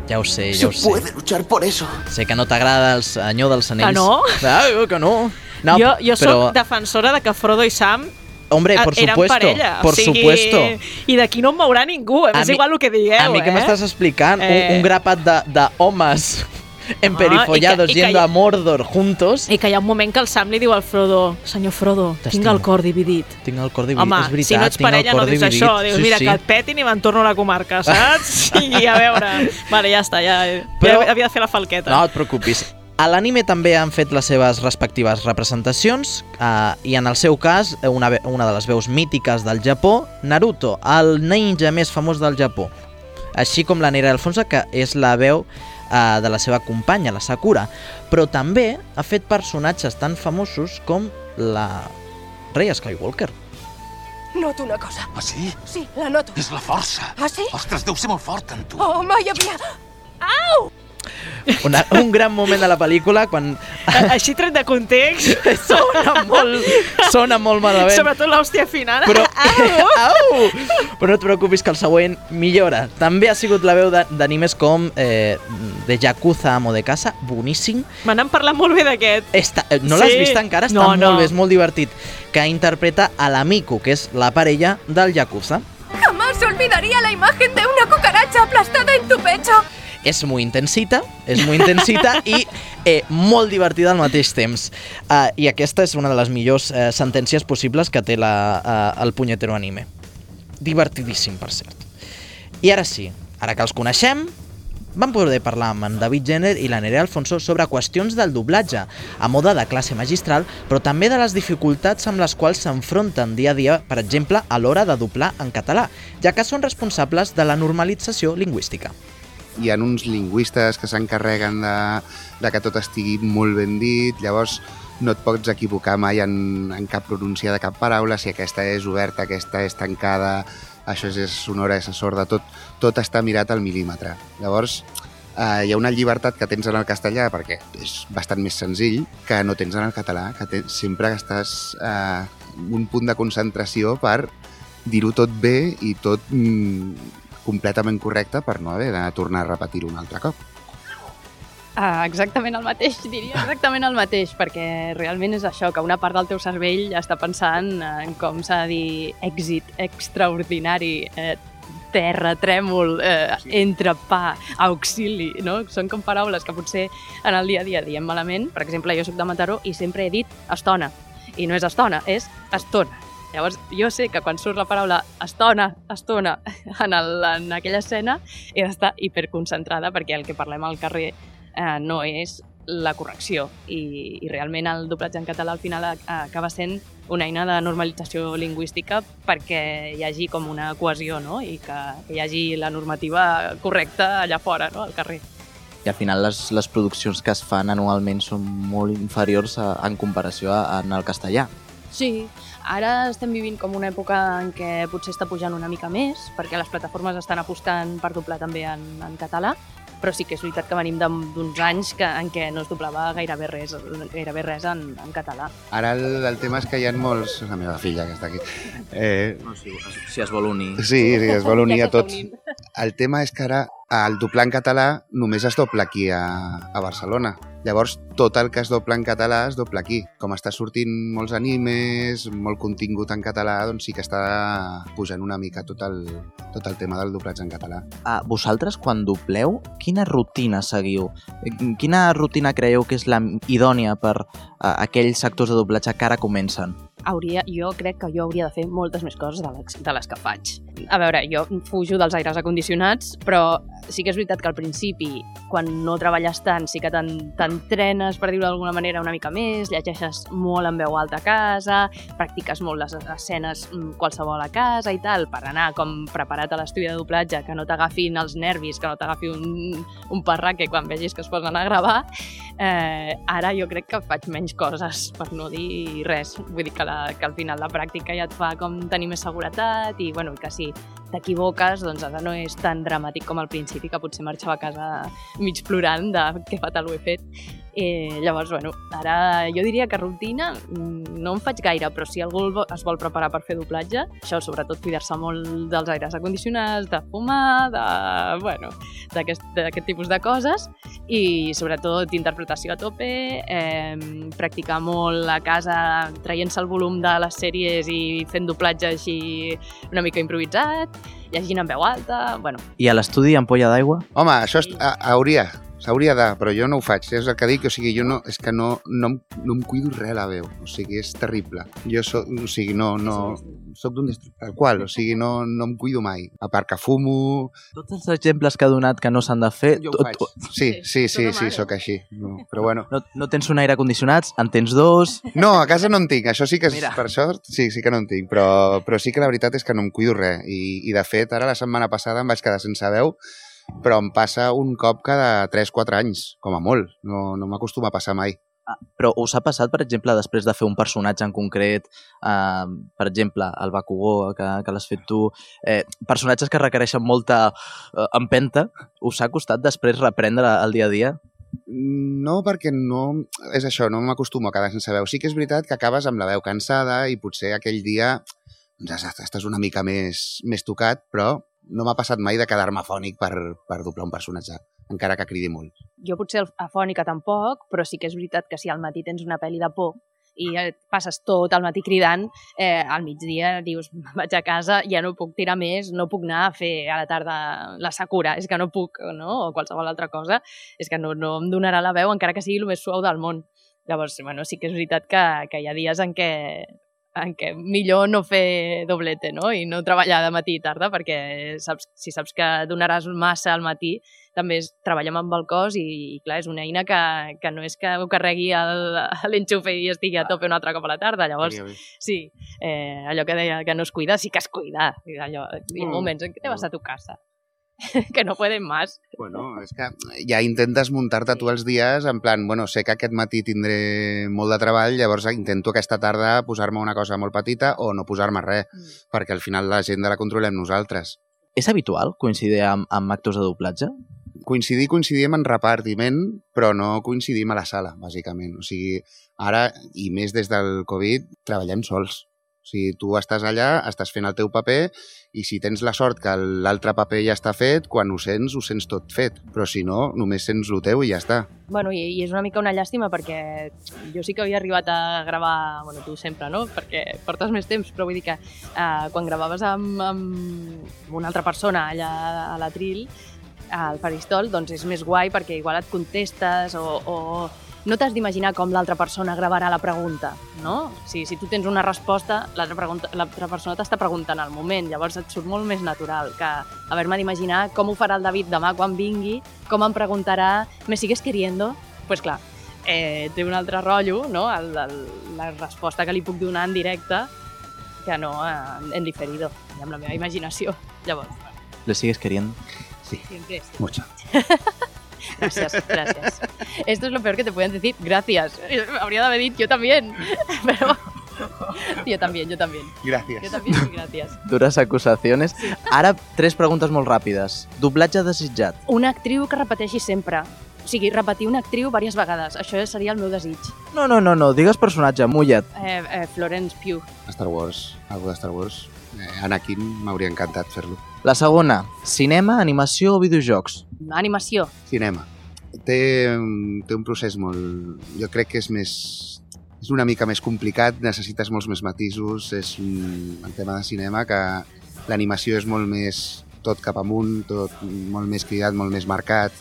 [SPEAKER 3] Ja ho sé,
[SPEAKER 12] Se
[SPEAKER 3] ja ho sé.
[SPEAKER 12] puede luchar por eso.
[SPEAKER 3] Sé que no t'agrada el senyor dels anells.
[SPEAKER 1] Que no?
[SPEAKER 3] Ah, que no. no
[SPEAKER 1] jo jo
[SPEAKER 3] però,
[SPEAKER 1] sóc defensora de que Frodo i Sam
[SPEAKER 3] Hombre,
[SPEAKER 1] eh,
[SPEAKER 3] por
[SPEAKER 1] eren
[SPEAKER 3] supuesto,
[SPEAKER 1] parella.
[SPEAKER 3] por
[SPEAKER 1] o sigui,
[SPEAKER 3] supuesto.
[SPEAKER 1] I d'aquí no em mourà ningú, eh?
[SPEAKER 3] A
[SPEAKER 1] és
[SPEAKER 3] mi-
[SPEAKER 1] igual el que digueu,
[SPEAKER 3] A mi què
[SPEAKER 1] eh?
[SPEAKER 3] m'estàs explicant?
[SPEAKER 1] Eh.
[SPEAKER 3] Un, un grapat de, de homes emperifollados
[SPEAKER 1] que
[SPEAKER 3] yendo a Mordor juntos.
[SPEAKER 1] I que hi ha un moment que el Sam li diu al Frodo Senyor Frodo, tinc el cor dividit.
[SPEAKER 3] Tinc el cor dividit,
[SPEAKER 1] Home,
[SPEAKER 3] és veritat,
[SPEAKER 1] si no ets parella
[SPEAKER 3] cor
[SPEAKER 1] no dius
[SPEAKER 3] dividit.
[SPEAKER 1] això. Dius,
[SPEAKER 3] Sí,
[SPEAKER 1] mira,
[SPEAKER 3] sí.
[SPEAKER 1] que et petin i me'n torno a la comarca, saps? I a veure... Vale, ja està, ja,
[SPEAKER 3] Però-
[SPEAKER 1] ja havia de fer la falqueta.
[SPEAKER 3] No et preocupis. A l'anime també han fet les seves respectives representacions eh, i en el seu cas una, ve- una de les veus mítiques del Japó, Naruto, el ninja més famós del Japó. Així com la Nerea Alfonso, que és la veu eh, de la seva companya, la Sakura. Però també ha fet personatges tan famosos com la Rey Skywalker.
[SPEAKER 13] Noto una cosa.
[SPEAKER 14] Ah, sí?
[SPEAKER 13] Sí, la noto.
[SPEAKER 14] És la força.
[SPEAKER 13] Ah, sí?
[SPEAKER 14] Ostres, deu ser molt fort en tu.
[SPEAKER 13] Oh, mai havia... Au!
[SPEAKER 3] Una, un gran moment de la pel·lícula quan
[SPEAKER 1] Així tret de context,
[SPEAKER 3] sona molt, sona molt malament.
[SPEAKER 1] sobretot l'hòstia final.
[SPEAKER 3] Però,
[SPEAKER 1] Au!
[SPEAKER 3] au! Però no et preocupis que el següent millora. També ha sigut la veu de- d'animes com eh, de Yakuza Amo de Casa, boníssim.
[SPEAKER 1] Me n'han parlat molt bé d'aquest.
[SPEAKER 3] Està, eh, no l'has
[SPEAKER 1] Sí.
[SPEAKER 3] vist encara? Està
[SPEAKER 1] No,
[SPEAKER 3] molt
[SPEAKER 1] no.
[SPEAKER 3] bé, és molt divertit. Que interpreta a l'Amiku, que és la parella del Yakuza.
[SPEAKER 13] Jamás olvidaría la imagen de una cucaracha aplastada en tu pecho.
[SPEAKER 3] És molt intensita, és molt intensita i eh, molt divertida al mateix temps. Uh, I aquesta és una de les millors eh, sentències possibles que té la, uh, el punyetero anime. Divertidíssim, per cert. I ara sí, ara que els coneixem, vam poder parlar amb en David Jenner i la Nerea Alfonso sobre qüestions del doblatge, a moda de classe magistral, però també de les dificultats amb les quals s'enfronten dia a dia, per exemple, a l'hora de doblar en català, ja que són responsables de la normalització lingüística.
[SPEAKER 14] Hi ha uns lingüistes que s'encarreguen de, de que tot estigui molt ben dit, llavors no et pots equivocar mai en, en cap pronunciar de cap paraula, si aquesta és oberta, aquesta és tancada, això és sonora, és sorda, tot, tot està mirat al mil·límetre. Llavors, eh, hi ha una llibertat que tens en el castellà, perquè és bastant més senzill, que no tens en el català, que tens, sempre estàs eh, un punt de concentració per dir-ho tot bé i tot mm, completament correcte per no haver de tornar a repetir-ho un altre cop.
[SPEAKER 15] Ah, exactament el mateix, diria exactament el mateix, perquè realment és això, que una part del teu cervell està pensant en com s'ha de dir èxit extraordinari, eh, terra, trèmol, eh, entrepà, auxili, no? Són com paraules que potser en el dia a dia diem malament. Per exemple, jo sóc de Mataró i sempre he dit estona, i no és estona, és estona. Llavors, jo sé que quan surt la paraula estona, estona, en, el, en aquella escena, he d'estar hiperconcentrada perquè el que parlem al carrer eh, no és la correcció i, i realment el doblatge en català al final acaba sent una eina de normalització lingüística perquè hi hagi com una cohesió no? i que, que hi hagi la normativa correcta allà fora, no? al carrer.
[SPEAKER 3] I al final les, les produccions que es fan anualment són molt inferiors a, en comparació a, en el castellà.
[SPEAKER 15] Sí, ara estem vivint com una època en què potser està pujant una mica més, perquè les plataformes estan apostant per doblar també en, en català, però sí que és veritat que venim d'uns anys que, en què no es doblava gairebé res, gairebé res en, en català.
[SPEAKER 14] Ara el, el tema és que hi ha molts... La meva filla que està aquí. Eh,
[SPEAKER 3] no, si, si es vol unir.
[SPEAKER 14] Sí, sí, es vol unir
[SPEAKER 3] Ja
[SPEAKER 14] a tots. El tema és que ara el doblar en català només es dobla aquí a, a Barcelona. Llavors, tot el que es dobla en català es dobla aquí. Com està sortint molts animes, molt contingut en català, doncs sí que està pujant una mica tot el, tot el tema del doblatge en català.
[SPEAKER 3] Ah, vosaltres, quan dobleu, quina rutina seguiu? Eh, Quina rutina creieu que és la idònia per a, aquells actors de doblatge que ara comencen?
[SPEAKER 15] hauria, jo crec que jo hauria de fer moltes més coses de les, de les que faig. A veure, jo fujo dels aires acondicionats, però sí que és veritat que al principi, quan no treballes tant, sí que t'en- t'entrenes, per dir-ho d'alguna manera, una mica més, llegeixes molt en veu alta a casa, practiques molt les escenes mm, qualsevol a casa i tal, per anar com preparat a l'estudi de doblatge, que no t'agafin els nervis, que no t'agafi un, un parraque quan vegis que es posen a gravar, eh, ara jo crec que faig menys coses, per no dir res. Vull dir que, la, que al final la pràctica ja et fa com tenir més seguretat i bueno, que si t'equivoques, doncs ara no és tan dramàtic com al principi, que potser marxava a casa mig plorant de que fatal ho he fet. Eh, llavors, bueno, ara jo diria que rutina mm, no en faig gaire, però si algú es vol preparar per fer doblatge, això sobretot cuidar-se molt dels aires acondicionats, de fumar, de, bueno, d'aquest tipus de coses i sobretot interpretació a tope, eh, practicar molt a casa traient-se el volum de les sèries i fent doblatge així una mica improvisat, llegint en veu alta, bueno,
[SPEAKER 3] I a l'estudi ampolla d'aigua?
[SPEAKER 14] Home, això és, a, hauria, s'hauria de, però jo no ho faig, és el que dic, o sigui, jo no, és que no, no, em- no em cuido res la veu, o sigui, és terrible. Jo soc, o sigui, no, no, soc d'un destru... tal qual, o sigui, no, no em cuido mai. A part que fumo...
[SPEAKER 3] Tots els exemples que ha donat que no s'han de fer...
[SPEAKER 14] Jo ho faig. Sí, sí, sí, sí, sóc així. No, però bueno.
[SPEAKER 3] No, no tens un aire condicionat, en tens dos...
[SPEAKER 14] No, a casa no en tinc, això sí que és,
[SPEAKER 3] Mira.
[SPEAKER 14] per sort, sí, sí que no en tinc, però, però sí que la veritat és que no em cuido res. I, I de fet, ara la setmana passada em vaig quedar sense veu, però em passa un cop cada 3-4 anys, com a molt. No, no m'acostuma a passar mai.
[SPEAKER 3] Però us ha passat, per exemple, després de fer un personatge en concret, eh, per exemple, el Bakugó, que, que l'has fet tu, eh, personatges que requereixen molta eh, empenta, us ha costat després reprendre el dia a dia?
[SPEAKER 14] No, perquè no... És això, no m'acostumo a quedar sense veu. Sí que és veritat que acabes amb la veu cansada i potser aquell dia doncs, estàs una mica més, més tocat, però no m'ha passat mai de quedar-me afònic per, per doblar un personatge, encara que cridi molt.
[SPEAKER 15] Jo potser afònica tampoc, però sí que és veritat que si al matí tens una pel·li de por i passes tot el matí cridant, eh, al migdia dius, vaig a casa, ja no puc tirar més, no puc anar a fer a la tarda la Sakura, és que no puc, no? o qualsevol altra cosa, és que no, no em donarà la veu encara que sigui el més suau del món. Llavors, bueno, sí que és veritat que, que hi ha dies en què en què millor no fer doblete, no? I no treballar de matí i tarda, perquè saps, si saps que donaràs massa al matí, també és, treballem amb el cos i, i clar, és una eina que, que no és que ho carregui l'enxufe i estigui a tope un altre cop a la tarda. Llavors, sí, eh, allò que deia que no es cuida, sí que es cuida. Allò, hi ha
[SPEAKER 14] Mm.
[SPEAKER 15] moments en què te vas a tu casa, que no pueden más.
[SPEAKER 14] Bueno, és que ja intentes muntar-te tu els dies en plan, bueno, sé que aquest matí tindré molt de treball, llavors intento aquesta tarda posar-me una cosa molt petita o no posar-me res, mm. perquè al final la gent la controlem nosaltres.
[SPEAKER 3] És habitual coincidir amb, amb actors de doblatge?
[SPEAKER 14] Coincidir, coincidim en repartiment, però no coincidim a la sala, bàsicament. O sigui, ara, i més des del Covid, treballem sols. O sigui, tu estàs allà, estàs fent el teu paper i si tens la sort que l'altre paper ja està fet, quan ho sents, ho sents tot fet. Però si no, només sents el teu i ja està.
[SPEAKER 15] Bueno, i, i és una mica una llàstima perquè jo sí que havia arribat a gravar, bueno, tu sempre, no? Perquè portes més temps, però vull dir que eh, quan gravaves amb, amb una altra persona allà a l'Atril, al faristol, doncs és més guai perquè igual et contestes o, o no t'has d'imaginar com l'altra persona gravarà la pregunta, no? Si, si tu tens una resposta, l'altra persona t'està preguntant al moment, llavors et surt molt més natural que haver-me d'imaginar com ho farà el David demà quan vingui, com em preguntarà ¿me sigues queriendo? Pues clar, eh, té un altre rotllo, no? El, el, la resposta que li puc donar en directe que no en, en diferido, amb la meva imaginació. Llavors,
[SPEAKER 3] ¿Le sigues queriendo?
[SPEAKER 14] Sí.
[SPEAKER 15] siempre es.
[SPEAKER 14] Mucho.
[SPEAKER 15] Gracias, gracias. Esto es lo peor que te pueden decir. Gracias. Habría de haber dicho yo también. Pero yo también, yo también.
[SPEAKER 14] Gràcies.
[SPEAKER 15] Yo también, y gracias.
[SPEAKER 3] Dures acusacions. Ara, tres preguntes molt ràpides. Doblatge desitjat.
[SPEAKER 15] Una actriu que repeteixi sempre. O sigui, repetir una actriu diverses vegades. Això seria el meu desig.
[SPEAKER 3] No, no, no, no, digues personatge, mulla't.
[SPEAKER 15] Eh, eh, Florence Pugh.
[SPEAKER 14] Star Wars, algú de Star Wars. Eh, Anakin, m'hauria encantat fer-lo.
[SPEAKER 3] La segona, cinema, animació o videojocs.
[SPEAKER 15] Animació.
[SPEAKER 14] Cinema. Té, un- té un procés molt... Jo crec que és més... És una mica més complicat, necessites molts més matisos, és un, el tema de cinema que l'animació és molt més tot cap amunt, tot molt més cridat, molt més marcat,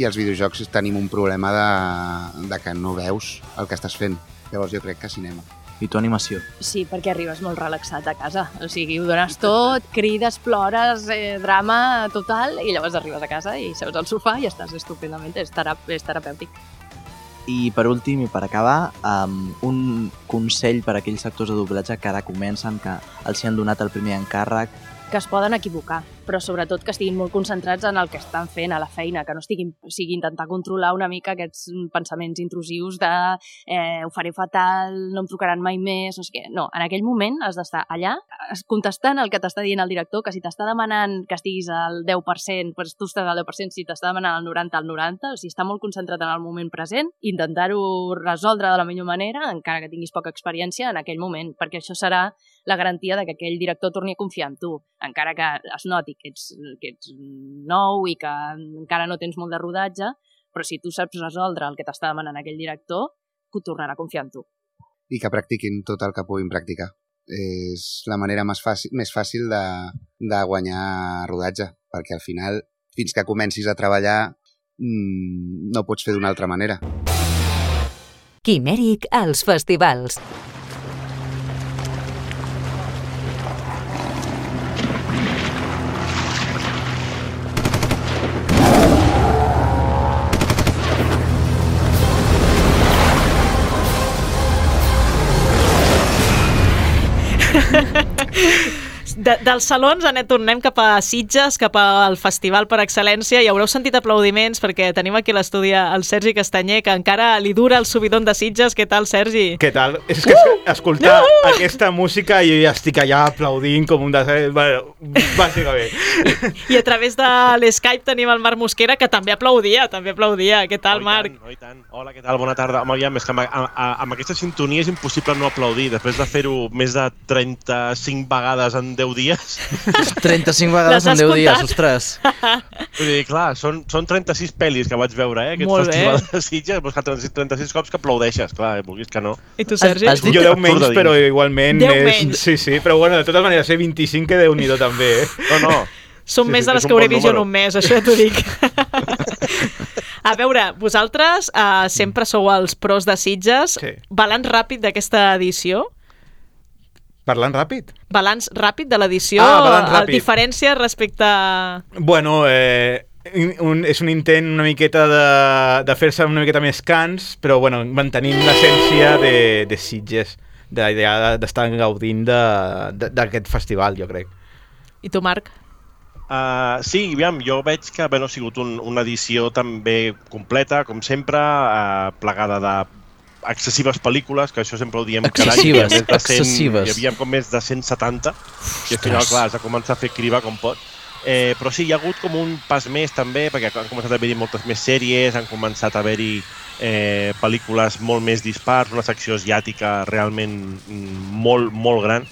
[SPEAKER 14] i els videojocs tenim un problema de, de que no veus el que estàs fent. Llavors jo crec que cinema.
[SPEAKER 3] I tu animació.
[SPEAKER 15] Sí, perquè arribes molt relaxat a casa. O sigui, ho dones tot, crides, plores, eh, drama total, i llavors arribes a casa i seus al sofà i estàs estupendament. És, terap és terapèutic.
[SPEAKER 3] I per últim, i per acabar, um, un consell per a aquells actors de doblatge que ara comencen, que els hi han donat el primer encàrrec.
[SPEAKER 15] que es poden equivocar, però sobretot que estiguin molt concentrats en el que estan fent a la feina, que no estiguin, sigui, intentar controlar una mica aquests pensaments intrusius de eh, ho faré fatal, no em trucaran mai més, no sé què. No, en aquell moment has d'estar allà es- contestant el que t'està dient el director, que si t'està demanant que estiguis al 10%, doncs tu estàs al 10%, si t'està demanant el 90, al 90, o sigui, està molt concentrat en el moment present, intentar-ho resoldre de la millor manera, encara que tinguis poca experiència en aquell moment, perquè això serà la garantia de que aquell director torni a confiar en tu, encara que es noti que ets, que ets nou i que encara no tens molt de rodatge, però si tu saps resoldre el que t'està demanant aquell director, que ho tornarà a confiar en tu.
[SPEAKER 14] i que practiquin tot el que puguin practicar. És la manera més fàcil, més fàcil de, de guanyar rodatge, perquè al final, fins que comencis a treballar, mmm, no pots fer d'una altra manera.
[SPEAKER 2] Quimèric als festivals.
[SPEAKER 1] De, dels salons, anem, tornem cap a Sitges, cap al festival per excel·lència, i haureu sentit aplaudiments perquè tenim aquí l'estudi el Sergi Castanyer, que encara li dura el subidon de Sitges. Què tal, Sergi?
[SPEAKER 16] Què tal? És que uh! escoltar uh! aquesta música i ja estic allà aplaudint com un de... Bueno, bàsicament.
[SPEAKER 1] I a través de l'Skype tenim el Marc Mosquera, que també aplaudia, també aplaudia. Què tal,
[SPEAKER 17] oh,
[SPEAKER 1] Marc?
[SPEAKER 17] Tant, oh, tant. Hola, què tal? Bona tarda. Home, aviam, és que amb, amb, amb aquesta sintonia és impossible no aplaudir. Després de fer-ho més de 35 vegades en 10 dies...
[SPEAKER 3] 35 vegades en 10 dies, ostres.
[SPEAKER 17] Vull dir, clar, són, són 36 pel·lis que vaig veure, eh? Aquest
[SPEAKER 1] Molt
[SPEAKER 17] festival
[SPEAKER 1] bé.
[SPEAKER 17] de Sitges, doncs, 36, 36 cops que aplaudeixes, clar, eh, vulguis que no.
[SPEAKER 1] I tu, Sergi?
[SPEAKER 3] Has dit
[SPEAKER 16] Jo 10
[SPEAKER 17] Absurd
[SPEAKER 16] menys, però igualment
[SPEAKER 1] Deu
[SPEAKER 16] és...
[SPEAKER 1] menys.
[SPEAKER 16] Sí, sí, però bueno, de totes maneres, ser 25 que déu nhi també, eh?
[SPEAKER 17] No, no.
[SPEAKER 1] Són
[SPEAKER 17] Sí,
[SPEAKER 1] més
[SPEAKER 17] sí,
[SPEAKER 1] de les que
[SPEAKER 17] bon
[SPEAKER 1] hauré vist jo en un mes, això ja t'ho dic. A veure, vosaltres uh, sempre sou els pros de Sitges.
[SPEAKER 16] Sí.
[SPEAKER 1] Balanç ràpid d'aquesta edició?
[SPEAKER 16] Parlant ràpid.
[SPEAKER 1] Balanç ràpid de l'edició?
[SPEAKER 16] Ah, balanç
[SPEAKER 1] a
[SPEAKER 16] ràpid.
[SPEAKER 1] Diferència respecte a...
[SPEAKER 16] Bueno, eh, un, és un intent una miqueta de, de fer-se una miqueta més cans, però bueno, mantenint l'essència de, de Sitges, de la idea d'estar gaudint de- de- d'aquest festival, jo crec.
[SPEAKER 1] I tu, Marc?
[SPEAKER 17] Uh, sí, aviam, jo veig que bueno, ha sigut un, una edició també completa, com sempre, uh, plegada de excessives pel·lícules, que això sempre ho diem cada any. hi havia més de 100,
[SPEAKER 3] excessives.
[SPEAKER 17] Hi havia com més de 170, i al final, clar, has de començar a fer criba com pot. Eh, però sí, hi ha hagut com un pas més també, perquè han començat a haver-hi moltes més sèries, han començat a haver-hi eh, pel·lícules molt més dispars, una secció asiàtica realment mm, molt, molt gran.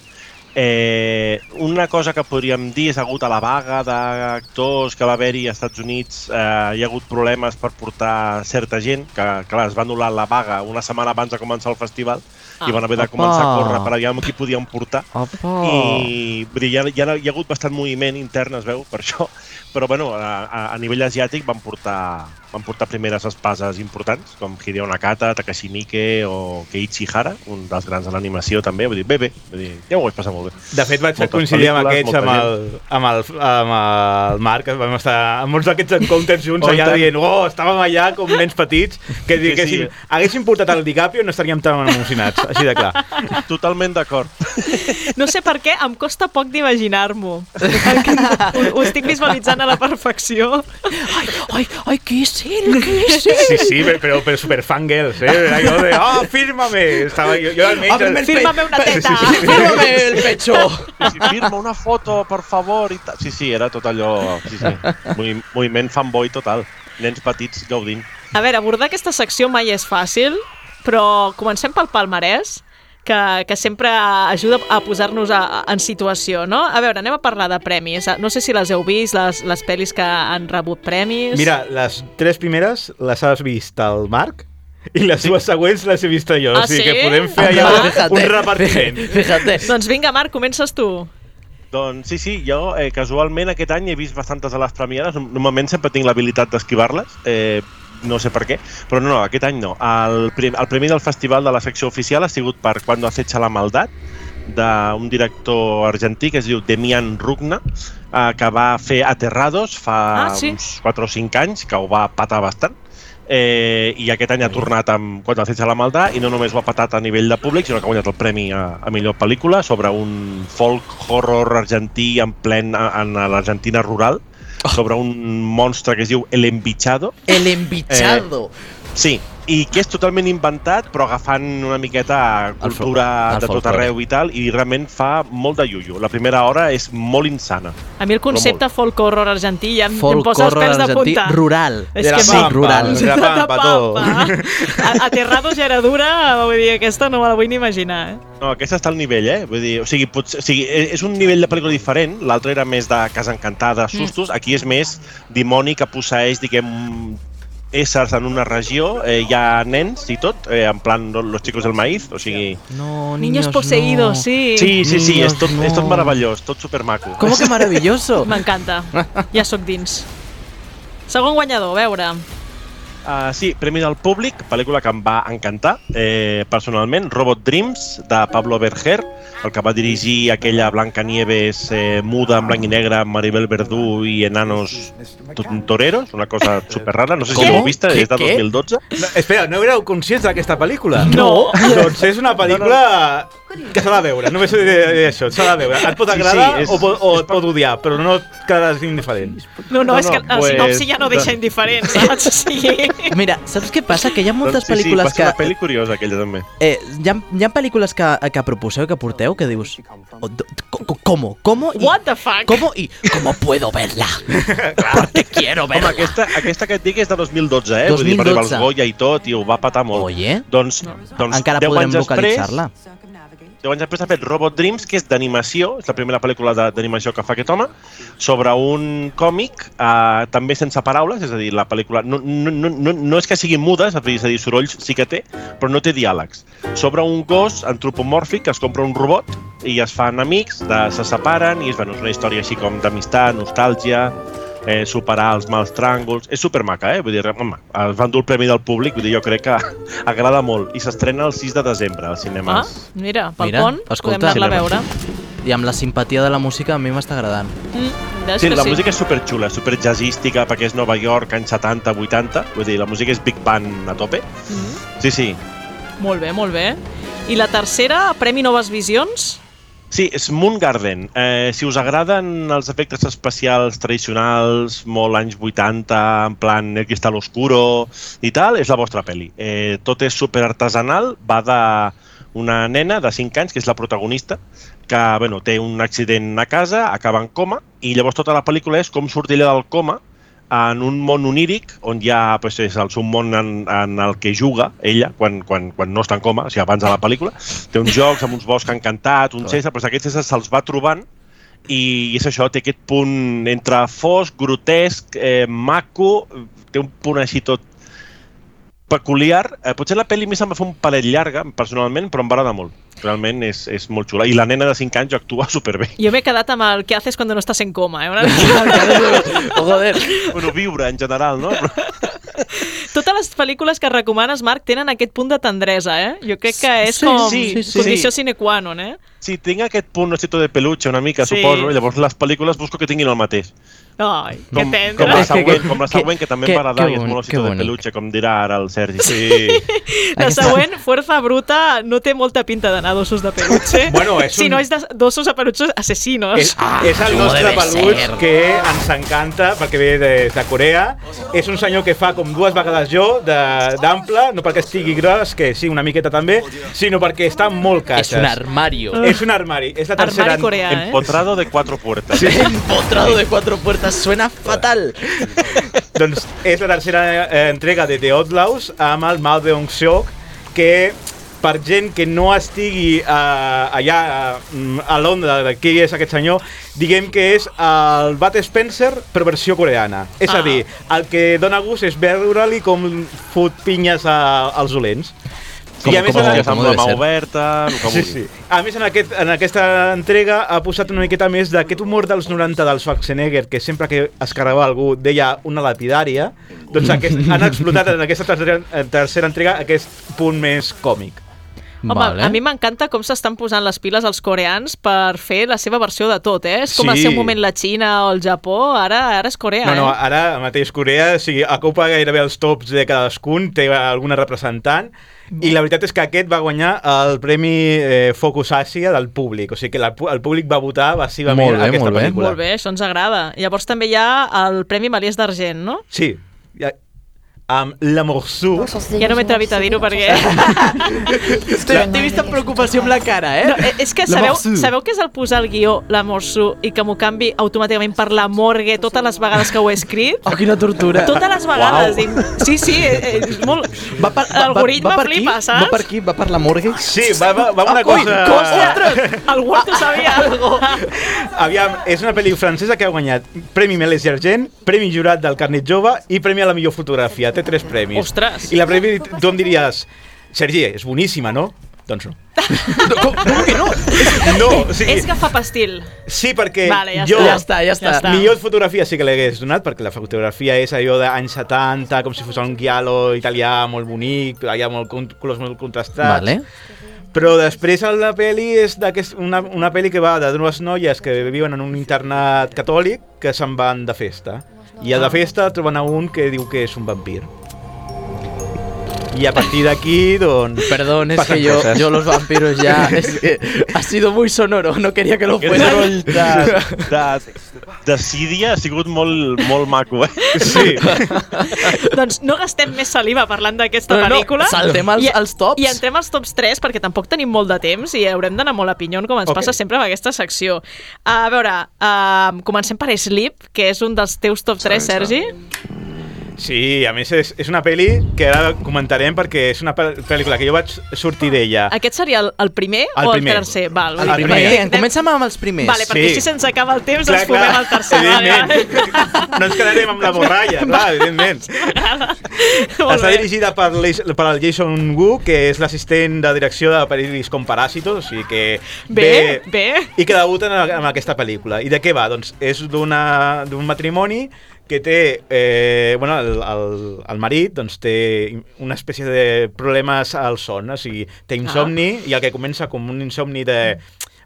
[SPEAKER 17] Eh, una cosa que podríem dir és ha hagut a la vaga d'actors que va haver-hi als Estats Units, eh, hi ha hagut problemes per portar certa gent, que clar, es va anul·lar la vaga una setmana abans de començar el festival
[SPEAKER 1] Ah.
[SPEAKER 17] i van haver de
[SPEAKER 3] Opa.
[SPEAKER 17] començar a córrer per amb qui podien portar
[SPEAKER 3] Opa!
[SPEAKER 17] i vull dir, hi, ha, hi, ha, hi ha hagut bastant moviment intern, es veu, per això, però bueno, a, a, a nivell asiàtic van portar, van portar primeres espases importants, com Hideo Nakata, Takashi Miike o Keiichi Hara, un dels grans de l'animació també, vull dir, bé, bé, vull dir, ja ho vaig passar molt bé.
[SPEAKER 16] De fet, vaig
[SPEAKER 17] Moltes
[SPEAKER 16] coincidir amb aquests, amb el, amb, el, amb el Marc, vam estar amb molts d'aquests encounters junts allà
[SPEAKER 17] tant.
[SPEAKER 16] dient, oh, estàvem allà com nens petits, que,
[SPEAKER 17] Sí,
[SPEAKER 16] que
[SPEAKER 17] sí.
[SPEAKER 16] si haguéssim portat el DiCaprio no estaríem tan emocionats, així de clar.
[SPEAKER 17] Totalment d'acord.
[SPEAKER 1] No sé per què, em costa poc d'imaginar-m'ho. ho, ho estic visualitzant a la perfecció.
[SPEAKER 3] Ai, ai, ai, qui és ell? Qui és ell?
[SPEAKER 16] Sí, sí, però, però super fangirls, eh? Era allò de, oh, fírmame! Estava jo, jo almenys...
[SPEAKER 3] Pe-
[SPEAKER 1] Fírmame una teta.
[SPEAKER 16] Sí, sí, sí.
[SPEAKER 3] Fírmame el pecho!
[SPEAKER 17] Sí, sí, firma una foto, per favor, i. Sí, sí, era tot allò... Sí, sí. Movi- Moviment fanboy total. Nens petits gaudint.
[SPEAKER 1] A veure, abordar aquesta secció mai és fàcil, però comencem pel palmarès, que, que sempre ajuda a posar-nos en situació, no? A veure, anem a parlar de premis. No sé si les heu vist, les, les pel·lis que han rebut premis.
[SPEAKER 16] Mira, les tres primeres les has vist el Marc i les dues següents les he vist jo.
[SPEAKER 1] Ah,
[SPEAKER 16] o sigui
[SPEAKER 1] sí?
[SPEAKER 16] que podem fer
[SPEAKER 1] Ah,
[SPEAKER 16] allò
[SPEAKER 3] fíjate,
[SPEAKER 16] un repartiment.
[SPEAKER 3] Fíjate.
[SPEAKER 1] Doncs vinga, Marc, comences tu.
[SPEAKER 17] Doncs sí, sí, jo eh, casualment aquest any he vist bastantes de les premiades. Normalment sempre tinc l'habilitat d'esquivar-les, eh, no sé per què, però no, no, aquest any no. El, prim, el premi del festival de la secció oficial ha sigut per Cuando acecha la maldad, d'un director argentí que es diu Demian Rugna, eh, que va fer Aterrados fa
[SPEAKER 1] Ah, sí?
[SPEAKER 17] uns 4 o 5 anys, que ho va patar bastant. Eh, i aquest any ha tornat amb Quan acecha la maldad i no només ho ha patat a nivell de públic sinó que ha guanyat el premi a, a millor pel·lícula sobre un folk horror argentí en plen en l'Argentina rural sobre un monstre que es diu El Embichado
[SPEAKER 3] El embichado.
[SPEAKER 17] Sí, i que és totalment inventat, però agafant una miqueta
[SPEAKER 3] El
[SPEAKER 17] cultura
[SPEAKER 3] el
[SPEAKER 17] de tot
[SPEAKER 3] folklore.
[SPEAKER 17] arreu i tal, i realment fa molt de iuio. La primera hora és molt insana.
[SPEAKER 1] A mi el concepte folk horror argentí ja em, em
[SPEAKER 3] Folk
[SPEAKER 1] posa els pels de
[SPEAKER 3] argentí
[SPEAKER 1] punta.
[SPEAKER 3] rural.
[SPEAKER 1] És
[SPEAKER 16] De la
[SPEAKER 1] que
[SPEAKER 3] Sí,
[SPEAKER 16] pampa,
[SPEAKER 3] rural.
[SPEAKER 16] de la pampa, todo.
[SPEAKER 1] A- Aterrados ja era dura, vull dir, aquesta no me la vull ni imaginar. Eh?
[SPEAKER 17] No, aquesta està al nivell, eh? Vull dir, o sigui, potser, o sigui, e- és un nivell de pel·lícula diferent, l'altre era més de casa encantada, sustos, aquí és més dimoni que posseeix, diguem, éssers en una regió, eh, hi ha nens i tot, eh, en plan los chicos del maíz, o sigui...
[SPEAKER 3] No,
[SPEAKER 1] Niños
[SPEAKER 3] niños,
[SPEAKER 1] poseídos,
[SPEAKER 3] no.
[SPEAKER 1] sí.
[SPEAKER 17] Sí, sí, sí, és tot,
[SPEAKER 3] Niños,
[SPEAKER 17] és tot
[SPEAKER 3] no.
[SPEAKER 17] meravellós, tot supermaco.
[SPEAKER 3] ¿Cómo que maravilloso?
[SPEAKER 1] M'encanta. Ja sóc dins. Segon guanyador, a veure.
[SPEAKER 17] Uh, sí, Premi del Públic, pel·lícula que em va encantar eh, personalment, Robot Dreams, de Pablo Berger, el que va dirigir aquella Blancanieves eh, muda en blanc i negre amb Maribel Verdú i enanos to- toreros, una cosa super rara, no sé si l'heu vista,
[SPEAKER 3] Què?
[SPEAKER 17] és de
[SPEAKER 3] Què?
[SPEAKER 17] 2012.
[SPEAKER 16] No, espera, no éreu conscients d'aquesta pel·lícula?
[SPEAKER 1] No.
[SPEAKER 16] Doncs és una pel·lícula que s'ha de veure, només he de dir això, s'ha de veure. Et pot
[SPEAKER 17] Sí, sí,
[SPEAKER 16] agradar
[SPEAKER 17] és-
[SPEAKER 16] o, pot, o et pot odiar, però no et quedaràs indiferent.
[SPEAKER 1] No, no,
[SPEAKER 17] No,
[SPEAKER 1] és que
[SPEAKER 17] no,
[SPEAKER 1] la
[SPEAKER 17] pues,
[SPEAKER 1] sinopsi ja no deixa
[SPEAKER 17] doncs-
[SPEAKER 1] indiferent, saps? Sigui...
[SPEAKER 3] Mira, saps què passa? Que hi ha moltes
[SPEAKER 17] Doncs sí,
[SPEAKER 3] pel·lícules
[SPEAKER 17] sí,
[SPEAKER 3] que...
[SPEAKER 17] una pel·li curiosa aquella també.
[SPEAKER 3] Eh, hi, ha, hi ha pel·lícules que, que proposeu, que porteu, que dius... "Oh, d- co- co- ¿Cómo? ¿Cómo? Y,
[SPEAKER 1] What the fuck?
[SPEAKER 3] ¿Cómo? ¿Y cómo puedo verla? Porque quiero
[SPEAKER 17] Home,
[SPEAKER 3] verla.
[SPEAKER 17] aquesta, aquesta que et dic és de 2012, eh? Vull dir, va arribar
[SPEAKER 3] 2012.
[SPEAKER 17] els Goya i tot, i ho va patar molt.
[SPEAKER 3] Oye,
[SPEAKER 17] Doncs, doncs
[SPEAKER 3] encara
[SPEAKER 17] 10
[SPEAKER 3] podrem
[SPEAKER 17] anys després,
[SPEAKER 3] localitzar-la.
[SPEAKER 17] 10 anys després ha fet Robot Dreams, que és d'animació, és la primera pel·lícula d'animació que fa aquest home, sobre un còmic, eh, també sense paraules, és a dir, la pel·lícula no, no, no, no, és que sigui muda, és a dir, sorolls sí que té, però no té diàlegs. Sobre un gos antropomòrfic que es compra un robot i es fan amics, de, se separen, i és, bueno, és una història així com d'amistat, nostàlgia, eh, superar els mals tràngols. És supermaca, eh? Vull dir, home, es van dur el Premi del Públic, vull dir, jo crec que agrada molt. I s'estrena el 6 de desembre als
[SPEAKER 1] Ah,
[SPEAKER 17] cinemes.
[SPEAKER 1] mira, pel
[SPEAKER 3] Mira,
[SPEAKER 1] pont
[SPEAKER 3] escolta.
[SPEAKER 1] podem anar-la a veure.
[SPEAKER 3] I amb la simpatia de la música a mi m'està agradant.
[SPEAKER 1] Mm,
[SPEAKER 17] Sí, la
[SPEAKER 1] sí?
[SPEAKER 17] música és superxula, super jazzística, perquè és Nova York, anys 70, 80. Vull dir, la música és Big Band a tope.
[SPEAKER 1] Mm,
[SPEAKER 17] Sí, sí.
[SPEAKER 1] molt bé, molt bé. I la tercera, Premi Noves Visions?
[SPEAKER 17] Sí, és Moon Garden. Eh, si us agraden els efectes especials tradicionals, molt anys 80, en plan El cristal oscuro i tal, és la vostra pel·li. Eh, tot és super artesanal, va de una nena de 5 anys, que és la protagonista, que bueno, té un accident a casa, acaba en coma, i llavors tota la pel·lícula és com ella del coma en un món oníric on hi ha, pues, és el, un món en, en el que juga ella quan, quan, quan no està en coma, o sigui, abans de la pel·lícula. Té uns jocs amb uns boscs encantats, un César, però aquests César se'ls va trobant i és això, té aquest punt entre fosc, grotesc, eh, maco, té un punt així tot peculiar. Eh, potser la pel·li a mi se'm va fer un palet llarga, personalment, però em va agradar molt. Realment és, és molt xula. I la nena de 5 anys actua superbé.
[SPEAKER 1] Jo m'he quedat amb el que haces cuando no estàs en coma, eh? Una mica.
[SPEAKER 3] Joder.
[SPEAKER 17] Bueno, viure en general, no? Però...
[SPEAKER 1] Totes les pel·lícules que recomanes, Marc, tenen aquest punt de tendresa, eh? Jo crec que és
[SPEAKER 17] Sí,
[SPEAKER 1] com
[SPEAKER 17] sí, sí, sí.
[SPEAKER 1] condició sine qua non, eh?
[SPEAKER 17] Sí, tinc aquest punt osito de peluche una mica,
[SPEAKER 1] Sí.
[SPEAKER 17] suposo, i llavors les pel·lícules busco que tinguin el mateix.
[SPEAKER 1] Ai, que
[SPEAKER 17] Com,
[SPEAKER 1] tendre.
[SPEAKER 17] com la
[SPEAKER 3] que-
[SPEAKER 17] següent, com la
[SPEAKER 3] que-
[SPEAKER 17] següent que, també
[SPEAKER 3] que-
[SPEAKER 17] em va agradar
[SPEAKER 3] que
[SPEAKER 17] i és molt
[SPEAKER 3] que
[SPEAKER 17] osito de
[SPEAKER 3] bonic.
[SPEAKER 17] peluche, com dirà ara el Sergi. Sí.
[SPEAKER 1] La següent, Fuerza Bruta, no té molta pinta d'anar d'ossos de peluche.
[SPEAKER 16] Bueno, és
[SPEAKER 1] Si
[SPEAKER 16] un-
[SPEAKER 1] no és de- d'ossos de peluche assassinos.
[SPEAKER 16] És, és el
[SPEAKER 3] no
[SPEAKER 16] nostre
[SPEAKER 3] ser.
[SPEAKER 16] que ens encanta perquè ve des de Corea. És un senyor que fa com dues vegades jo de- d'ample, no perquè estigui gros, que sí, una miqueta també, sinó perquè està molt caixes.
[SPEAKER 3] És un armario.
[SPEAKER 16] És un armari. És la tercera...
[SPEAKER 1] Armari coreà, eh?
[SPEAKER 17] Empotrado de cuatro puertas.
[SPEAKER 16] Sí.
[SPEAKER 3] Empotrado de cuatro puertas suena fatal.
[SPEAKER 16] doncs és la tercera eh, entrega de The Outlaws amb el Mao Deong-seok que per gent que no estigui eh, allà eh, a Londres de qui és aquest senyor, diguem que és el Bud Spencer però versió coreana. És
[SPEAKER 1] Ah.
[SPEAKER 16] a dir, el que dona gust és veure-li com fot pinyes a, als dolents.
[SPEAKER 3] Com-
[SPEAKER 16] I a més,
[SPEAKER 3] com-
[SPEAKER 16] en-
[SPEAKER 17] Hòsties amb
[SPEAKER 3] com
[SPEAKER 17] la mà oberta, el que
[SPEAKER 16] Sí,
[SPEAKER 17] vulgui.
[SPEAKER 16] sí. A més, en, aquest, en aquesta entrega ha posat una miqueta més d'aquest humor dels 90 del Schwarzenegger, que sempre que es carregava algú deia una lapidària, doncs aquest, han explotat en aquesta tercera, tercera entrega aquest punt més còmic.
[SPEAKER 1] Home, vale. a mi m'encanta com s'estan posant les piles els coreans per fer la seva versió de tot, eh? És com
[SPEAKER 16] Sí.
[SPEAKER 1] al seu moment la Xina o el Japó, ara ara és Corea,
[SPEAKER 16] No, no,
[SPEAKER 1] eh?
[SPEAKER 16] ara mateix Corea o sigui, ocupa gairebé els tops de cadascun, té alguna representant, i la veritat és que aquest va guanyar el Premi eh, Focus Àsia del públic, o sigui que la, el públic va votar massivament
[SPEAKER 3] Molt bé,
[SPEAKER 16] aquesta
[SPEAKER 3] molt bé.
[SPEAKER 16] pel·lícula.
[SPEAKER 1] Molt bé, això ens agrada. Llavors també hi ha el Premi Malies d'Argent, no?
[SPEAKER 16] Sí, amb La Morceau,
[SPEAKER 1] Ja no m'he atrevit a dir-ho perquè...
[SPEAKER 3] T'he vist amb preocupació amb la cara, eh?
[SPEAKER 1] No, eh, és que sabeu, sabeu què és el posar el guió La Morsu i que m'ho canvi automàticament per La Morgue totes les vegades que ho he escrit?
[SPEAKER 3] Oh, quina tortura.
[SPEAKER 1] Totes les vegades. I, sí, sí, eh, és molt...
[SPEAKER 3] Va per,
[SPEAKER 1] L'algoritme
[SPEAKER 3] per
[SPEAKER 1] flipa,
[SPEAKER 3] aquí?
[SPEAKER 1] saps?
[SPEAKER 3] Va per aquí? Va per la morgue?
[SPEAKER 16] Sí, va, va, va una
[SPEAKER 3] Ah, ui,
[SPEAKER 16] cosa...
[SPEAKER 3] ostres!
[SPEAKER 1] El Word ho sabia.
[SPEAKER 16] Aviam, és una pel·li francesa que ha guanyat Premi Meles i Argent, Premi Jurat del Carnet Jove i Premi a la millor fotografia. Té tres premis.
[SPEAKER 1] Ostres.
[SPEAKER 16] I la premi, tu em diries, Sergi, és boníssima, no? Doncs no.
[SPEAKER 3] Com, com que no?
[SPEAKER 16] No, o sigui,
[SPEAKER 1] És que fa pastil.
[SPEAKER 16] sí, perquè
[SPEAKER 1] Vale, ja
[SPEAKER 16] jo...
[SPEAKER 1] està.
[SPEAKER 3] Ja està, ja està.
[SPEAKER 1] Ja està.
[SPEAKER 16] Millor fotografia sí que l'hagués donat, perquè la fotografia és allò d'anys 70, com si fos un guialo italià molt bonic, allà molt colors molt contrastats.
[SPEAKER 3] Vale.
[SPEAKER 16] Però després la pel·li és una, una pel·li que va de dues noies que viuen en un internat catòlic que se'n van de festa. I a la festa troben a un que diu que és un vampir. I a partir d'aquí, doncs...
[SPEAKER 3] Perdón, es que yo, yo los vampiros ya... Es que ha sido muy sonoro, no quería que lo fuera.
[SPEAKER 17] de, de, de Sídia ha sigut molt, molt maco, eh?
[SPEAKER 16] Sí.
[SPEAKER 1] doncs no gastem més saliva parlant d'aquesta
[SPEAKER 3] No, no,
[SPEAKER 1] pel·lícula.
[SPEAKER 3] saltem als-
[SPEAKER 1] I,
[SPEAKER 3] als tops.
[SPEAKER 1] I entrem als tops 3 perquè tampoc tenim molt de temps i haurem d'anar molt a pinyon com ens
[SPEAKER 16] Ok.
[SPEAKER 1] passa sempre amb aquesta secció. A veure, uh, comencem per Sleep, que és un dels teus top 3, Sergi.
[SPEAKER 16] Sí, a més és, és una pel·li que ara comentarem perquè és una pel- pel·lícula que jo vaig sortir d'ella.
[SPEAKER 1] Aquest seria el, el primer
[SPEAKER 16] El
[SPEAKER 1] o
[SPEAKER 16] primer.
[SPEAKER 1] el tercer? Val,
[SPEAKER 3] El
[SPEAKER 1] dir,
[SPEAKER 3] primer,
[SPEAKER 1] perquè-
[SPEAKER 3] eh? comencem amb els primers.
[SPEAKER 1] Vale, perquè
[SPEAKER 16] Sí.
[SPEAKER 1] així se'ns acaba el temps,
[SPEAKER 16] Clar,
[SPEAKER 1] ens fumem
[SPEAKER 16] clar,
[SPEAKER 1] el tercer. Vale, vale.
[SPEAKER 16] evidentment. No ens quedarem amb la borralla, clar, evidentment. Està
[SPEAKER 1] bé.
[SPEAKER 16] dirigida per, per el Jason Wu, que és l'assistent de direcció de pel·lícules com Paràsitos, o sigui que
[SPEAKER 1] Bé, bé.
[SPEAKER 16] i que debuten en, en aquesta pel·lícula. I de què va? Doncs és d'una- d'un matrimoni que té, eh, bueno, el, el, el marit doncs té una espècie de problemes al son, o sigui, té insomni
[SPEAKER 1] Ah.
[SPEAKER 16] i el que comença com un insomni de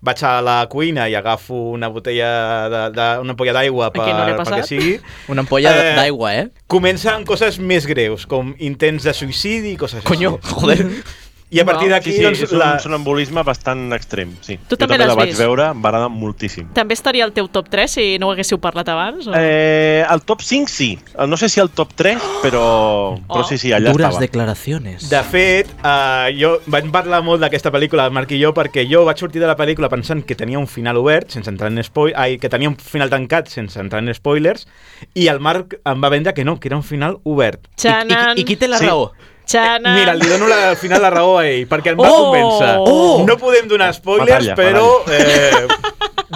[SPEAKER 16] vaig a la cuina i agafo una botella de, de, una ampolla d'aigua per,
[SPEAKER 1] no
[SPEAKER 16] perquè
[SPEAKER 1] passat?
[SPEAKER 16] sigui
[SPEAKER 3] Una ampolla
[SPEAKER 16] Eh,
[SPEAKER 3] d'aigua, eh?
[SPEAKER 16] comença amb coses més greus, com intents de suïcidi i coses
[SPEAKER 3] Coño,
[SPEAKER 16] així.
[SPEAKER 3] joder.
[SPEAKER 16] I a partir d'aquí,
[SPEAKER 17] Sí, sí,
[SPEAKER 16] doncs,
[SPEAKER 17] és un
[SPEAKER 16] la...
[SPEAKER 17] sonambulisme bastant extrem, sí.
[SPEAKER 1] Tu
[SPEAKER 17] jo
[SPEAKER 1] també
[SPEAKER 17] també la vaig
[SPEAKER 1] vist?
[SPEAKER 17] veure, em va agradar moltíssim.
[SPEAKER 1] També estaria al teu top 3 si no ho haguéssiu parlat abans? O...
[SPEAKER 17] Eh, el top 5 sí. No sé si el top 3, però, però sí, sí, allà
[SPEAKER 3] Duras
[SPEAKER 17] estava.
[SPEAKER 3] declaraciones.
[SPEAKER 16] De fet, uh, jo vaig parlar molt d'aquesta pel·lícula, el Marc i jo, perquè jo vaig sortir de la pel·lícula pensant que tenia un final obert, sense entrar en spoil... Ai, que tenia un final tancat, sense entrar en spoilers, i el Marc em va vendre que no, que era un final obert.
[SPEAKER 1] Xanan.
[SPEAKER 3] I, i qui té la
[SPEAKER 16] Sí.
[SPEAKER 3] raó?
[SPEAKER 1] Xanan.
[SPEAKER 16] Mira, li dono la, al final la raó a ell, perquè em va
[SPEAKER 1] Oh!
[SPEAKER 16] convèncer.
[SPEAKER 3] Oh!
[SPEAKER 16] No podem donar spoilers,
[SPEAKER 17] Batalla,
[SPEAKER 16] però eh,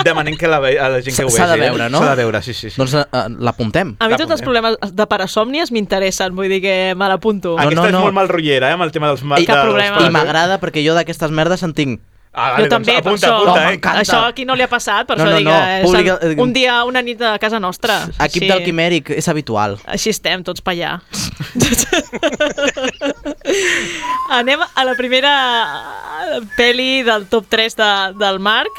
[SPEAKER 16] demanem que la, a la gent que ho vegi.
[SPEAKER 3] S'ha de
[SPEAKER 16] eh?
[SPEAKER 3] veure, no?
[SPEAKER 16] S'ha de veure, sí, sí. sí.
[SPEAKER 3] Doncs uh, l'apuntem.
[SPEAKER 1] A mi tots els problemes de parasòmnies m'interessen, vull dir que me l'apunto.
[SPEAKER 3] no,
[SPEAKER 16] Aquesta
[SPEAKER 3] no,
[SPEAKER 16] és
[SPEAKER 3] no.
[SPEAKER 16] molt mal rotllera, eh, amb el tema dels...
[SPEAKER 3] I,
[SPEAKER 1] problema.
[SPEAKER 3] I m'agrada perquè jo d'aquestes merdes en tinc.
[SPEAKER 16] Ah,
[SPEAKER 1] jo
[SPEAKER 16] vale,
[SPEAKER 1] també,
[SPEAKER 16] doncs,
[SPEAKER 1] per
[SPEAKER 16] apunta,
[SPEAKER 1] això,
[SPEAKER 16] apunta,
[SPEAKER 3] No,
[SPEAKER 16] eh?
[SPEAKER 1] això aquí no li ha passat, per
[SPEAKER 3] No,
[SPEAKER 1] això
[SPEAKER 3] no,
[SPEAKER 1] dic
[SPEAKER 3] no,
[SPEAKER 1] és
[SPEAKER 3] publica-
[SPEAKER 1] el- un dia, una nit a casa nostra.
[SPEAKER 3] Equip
[SPEAKER 1] Sí.
[SPEAKER 3] del Quimèric és habitual.
[SPEAKER 1] Així estem, tots pa allà. Anem a la primera peli del top 3 de, del Marc,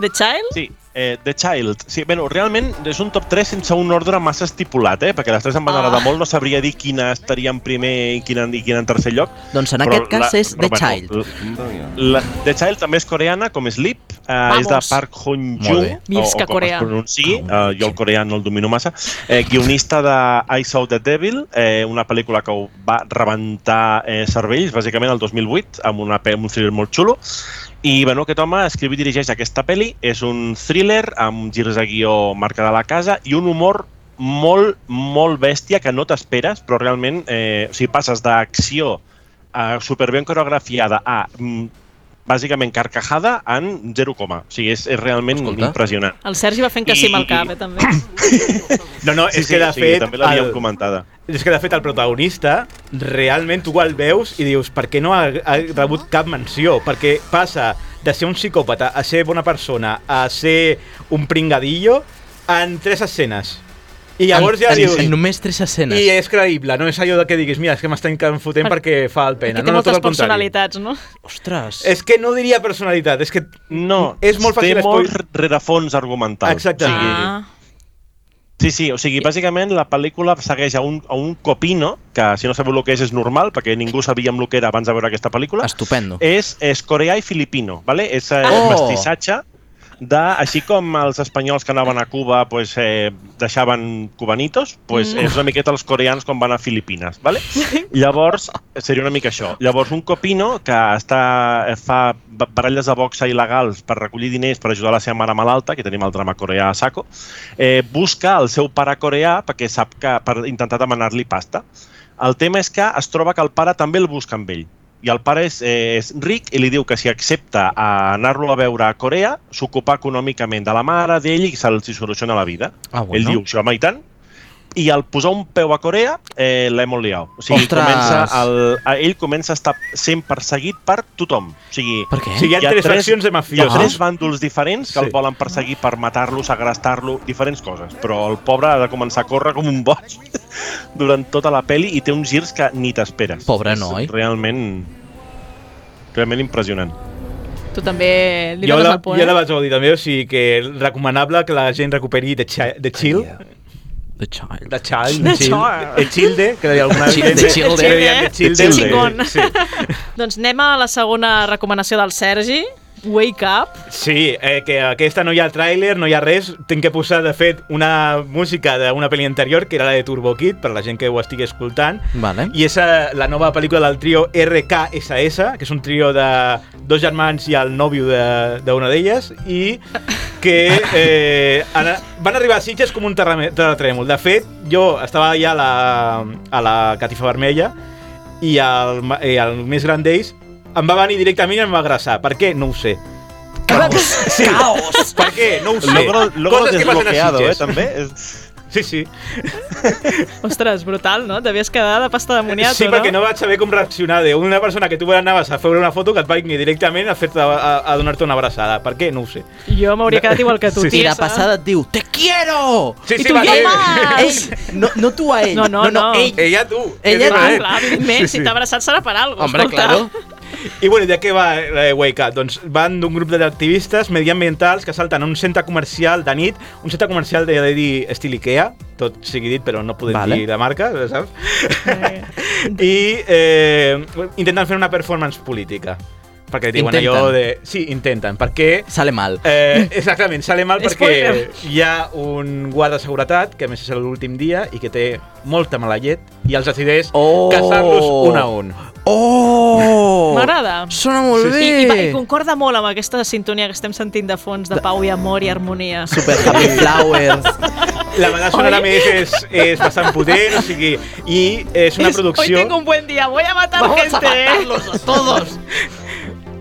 [SPEAKER 1] The Child.
[SPEAKER 17] Sí, eh, The Child. Sí, bueno, realment és un top 3 sense un ordre massa estipulat, eh? perquè les tres em van
[SPEAKER 1] Ah.
[SPEAKER 17] agradar molt, no sabria dir quina estaria en primer i quina, i quina en tercer lloc.
[SPEAKER 3] Doncs en
[SPEAKER 17] Però
[SPEAKER 3] aquest cas és The
[SPEAKER 17] però,
[SPEAKER 3] Child.
[SPEAKER 17] La, la, The Child també és coreana, com Sleep, eh, és de. Park
[SPEAKER 3] Molt
[SPEAKER 17] Jung, o, o com
[SPEAKER 1] Corea.
[SPEAKER 17] es pronunciï, eh, jo el coreà no el domino massa, eh, guionista de I Saw the Devil, eh, una pel·lícula que ho va rebentar eh, cervells, bàsicament el 2008, amb, una, amb un thriller molt xulo, i bueno, aquest home escriu i dirigeix aquesta pel·li, és un thriller amb girs de guió marca de la casa i un humor molt, molt bèstia que no t'esperes, però realment, eh, o sigui, passes d'acció a superben coreografiada a bàsicament carcajada en 0, o sigui, és, és realment
[SPEAKER 3] Escolta.
[SPEAKER 17] impressionant.
[SPEAKER 1] El Sergi va fent que sí amb el cap, eh, també.
[SPEAKER 16] No, no,
[SPEAKER 17] Sí,
[SPEAKER 16] és
[SPEAKER 17] sí,
[SPEAKER 16] que de
[SPEAKER 17] sigui,
[SPEAKER 16] fet...
[SPEAKER 17] també l'havíem
[SPEAKER 16] el-
[SPEAKER 17] comentada.
[SPEAKER 16] És que de fet el protagonista realment tu el veus i dius per què no ha, ha rebut cap menció? Perquè passa de ser un psicòpata a ser bona persona a ser un pringadillo en tres escenes. I llavors ja
[SPEAKER 3] en,
[SPEAKER 16] dius...
[SPEAKER 3] en només tres escenes.
[SPEAKER 16] I és creïble, no és allò de que diguis mira, és que m'estan fotent perquè fa el pena.
[SPEAKER 1] Que té
[SPEAKER 16] no, no,
[SPEAKER 1] moltes personalitats, no?
[SPEAKER 3] Ostres.
[SPEAKER 16] És que no diria personalitat, és que
[SPEAKER 17] No,
[SPEAKER 16] és molt fàcil
[SPEAKER 17] té molt rerefons argumental. Sigui,
[SPEAKER 1] Ah,
[SPEAKER 17] Sí, sí, o sigui, bàsicament la pel·lícula segueix a un, a un copino, que si no sabeu el que és és normal, perquè ningú sabíem el que era abans de veure aquesta pel·lícula.
[SPEAKER 3] Estupendo.
[SPEAKER 17] És, és coreà i filipino, ¿vale? és
[SPEAKER 3] Oh!
[SPEAKER 17] mestissatge de, així com els espanyols que anaven a Cuba pues, eh, deixaven cubanitos, pues,
[SPEAKER 1] Mm.
[SPEAKER 17] és una miqueta els coreans quan van a Filipines. ¿vale? Llavors, seria una mica això. Llavors, un copino que està, eh, fa ba- baralles de boxa il·legals per recollir diners per ajudar la seva mare malalta, que tenim el drama coreà a saco, eh, busca el seu pare coreà perquè sap que per intentar demanar-li pasta. El tema és que es troba que el pare també el busca amb ell. I el pare és, és ric i li diu que si accepta a anar-lo a veure a Corea, s'ocupa econòmicament de la mare, d'ell i se'ls soluciona la vida.
[SPEAKER 3] Ah, bueno.
[SPEAKER 17] Ell diu, sí, home, i tant. I al posar un peu a Corea, eh, l'hem molt liat. O sigui,
[SPEAKER 3] Ostres!
[SPEAKER 17] comença el, ell comença a estar sent perseguit per tothom. O sigui,
[SPEAKER 3] Per què?
[SPEAKER 16] O sigui, hi ha, tres faccions de
[SPEAKER 17] hi ha
[SPEAKER 16] mafiosos.
[SPEAKER 17] tres bàndols diferents que
[SPEAKER 16] Sí.
[SPEAKER 17] el volen perseguir per matar-lo, segrestar-lo, diferents coses. Però el pobre ha de començar a córrer com un boig durant tota la peli i té uns girs que ni t'esperes.
[SPEAKER 3] Pobre
[SPEAKER 17] És
[SPEAKER 3] noi.
[SPEAKER 17] Realment, realment impressionant.
[SPEAKER 1] tu també li
[SPEAKER 16] Jo
[SPEAKER 1] dones
[SPEAKER 16] la,
[SPEAKER 1] el punt,
[SPEAKER 16] jo la
[SPEAKER 1] eh?
[SPEAKER 16] vaig gaudir també, o sigui que recomanable que la gent recuperi Chi The Chill.
[SPEAKER 3] The Child.
[SPEAKER 16] The Child,
[SPEAKER 1] The
[SPEAKER 16] Childe,
[SPEAKER 1] Child.
[SPEAKER 16] Echilde, que deia alguna
[SPEAKER 3] Childe,
[SPEAKER 16] vegada.
[SPEAKER 3] Childe.
[SPEAKER 16] Que deien Echilde.
[SPEAKER 1] El xicón.
[SPEAKER 16] Sí.
[SPEAKER 1] doncs anem a la segona recomanació del Sergi. Wake Up.
[SPEAKER 16] Sí, eh, que aquesta no hi ha tràiler, no hi ha res. Tinc que posar, de fet, una música d'una pel·li anterior, que era la de Turbo Kid, per la gent que ho estigui escoltant.
[SPEAKER 3] Vale.
[SPEAKER 16] I és eh, la nova pel·lícula del trio RKSS, que és un trio de dos germans i el nòvio de- d'una d'elles, i que eh, van arribar a Sitges com un terratrèmol. De fet, jo estava allà a la, a la Catifa Vermella i el, i el més gran d'ells em va venir directament i em va agressar. Per què? No ho sé.
[SPEAKER 3] Caos!
[SPEAKER 16] Sí.
[SPEAKER 3] Caos!
[SPEAKER 16] Per què? No ho sé.
[SPEAKER 17] Logro, logro
[SPEAKER 16] Coses que passen a
[SPEAKER 17] desbloqueado, eh,
[SPEAKER 16] Sitges.
[SPEAKER 17] també. És...
[SPEAKER 16] Sí, sí.
[SPEAKER 1] Ostres, brutal, no? Devies quedar de pasta de moniato,
[SPEAKER 16] sí,
[SPEAKER 1] no?
[SPEAKER 16] perquè no vaig saber com reaccionar d'una persona que tu anaves a fer una foto que et va venir directament a, fer a, a donar-te una abraçada. Per què? No ho sé.
[SPEAKER 1] Jo m'hauria quedat igual que tu,
[SPEAKER 16] Sí, sí.
[SPEAKER 3] I la
[SPEAKER 1] tiesa.
[SPEAKER 3] passada et diu, te quiero!
[SPEAKER 16] Sí,
[SPEAKER 1] I
[SPEAKER 16] sí,
[SPEAKER 1] tu,
[SPEAKER 16] va
[SPEAKER 1] jo
[SPEAKER 16] ser-
[SPEAKER 1] más!
[SPEAKER 3] Ell, no, no tu a ell.
[SPEAKER 1] No, no, no.
[SPEAKER 3] ell.
[SPEAKER 16] Ella tu.
[SPEAKER 3] Ella
[SPEAKER 16] És
[SPEAKER 1] Clar,
[SPEAKER 16] diferent.
[SPEAKER 1] clar, evidentment,
[SPEAKER 16] Sí,
[SPEAKER 1] si
[SPEAKER 16] sí.
[SPEAKER 1] t'ha abraçat serà per alguna cosa.
[SPEAKER 3] Hombre, claro.
[SPEAKER 16] I bueno, de què va eh, Wake Up? Doncs van d'un grup d'activistes mediambientals que salten a un centre comercial de nit, un centre comercial de, de dir estil Ikea, tot sigui dit, però no podem
[SPEAKER 3] Vale.
[SPEAKER 16] dir la marca, saps? I eh, intenten fer una performance política. Perquè diuen
[SPEAKER 3] Intenten.
[SPEAKER 16] allò de... Sí, intenten, perquè...
[SPEAKER 3] Sale mal.
[SPEAKER 16] Eh, exactament, sale mal perquè hi ha un guarda de seguretat, que a més és l'últim dia, i que té molta mala llet, i els decideix
[SPEAKER 3] Oh.
[SPEAKER 16] caçar-los un a un.
[SPEAKER 3] Oh!
[SPEAKER 1] M'agrada.
[SPEAKER 3] Sona molt
[SPEAKER 16] Sí,
[SPEAKER 3] bé.
[SPEAKER 1] I, i, va- I concorda molt amb aquesta sintonia que estem sentint de fons de pau i amor i harmonia.
[SPEAKER 3] Super Happy Flowers.
[SPEAKER 16] La banda sonora més és, és bastant potent, o sigui, i és una producció...
[SPEAKER 1] Hoy tengo un buen día, voy a matar
[SPEAKER 3] Vamos a
[SPEAKER 1] gente.
[SPEAKER 3] matarlos a todos.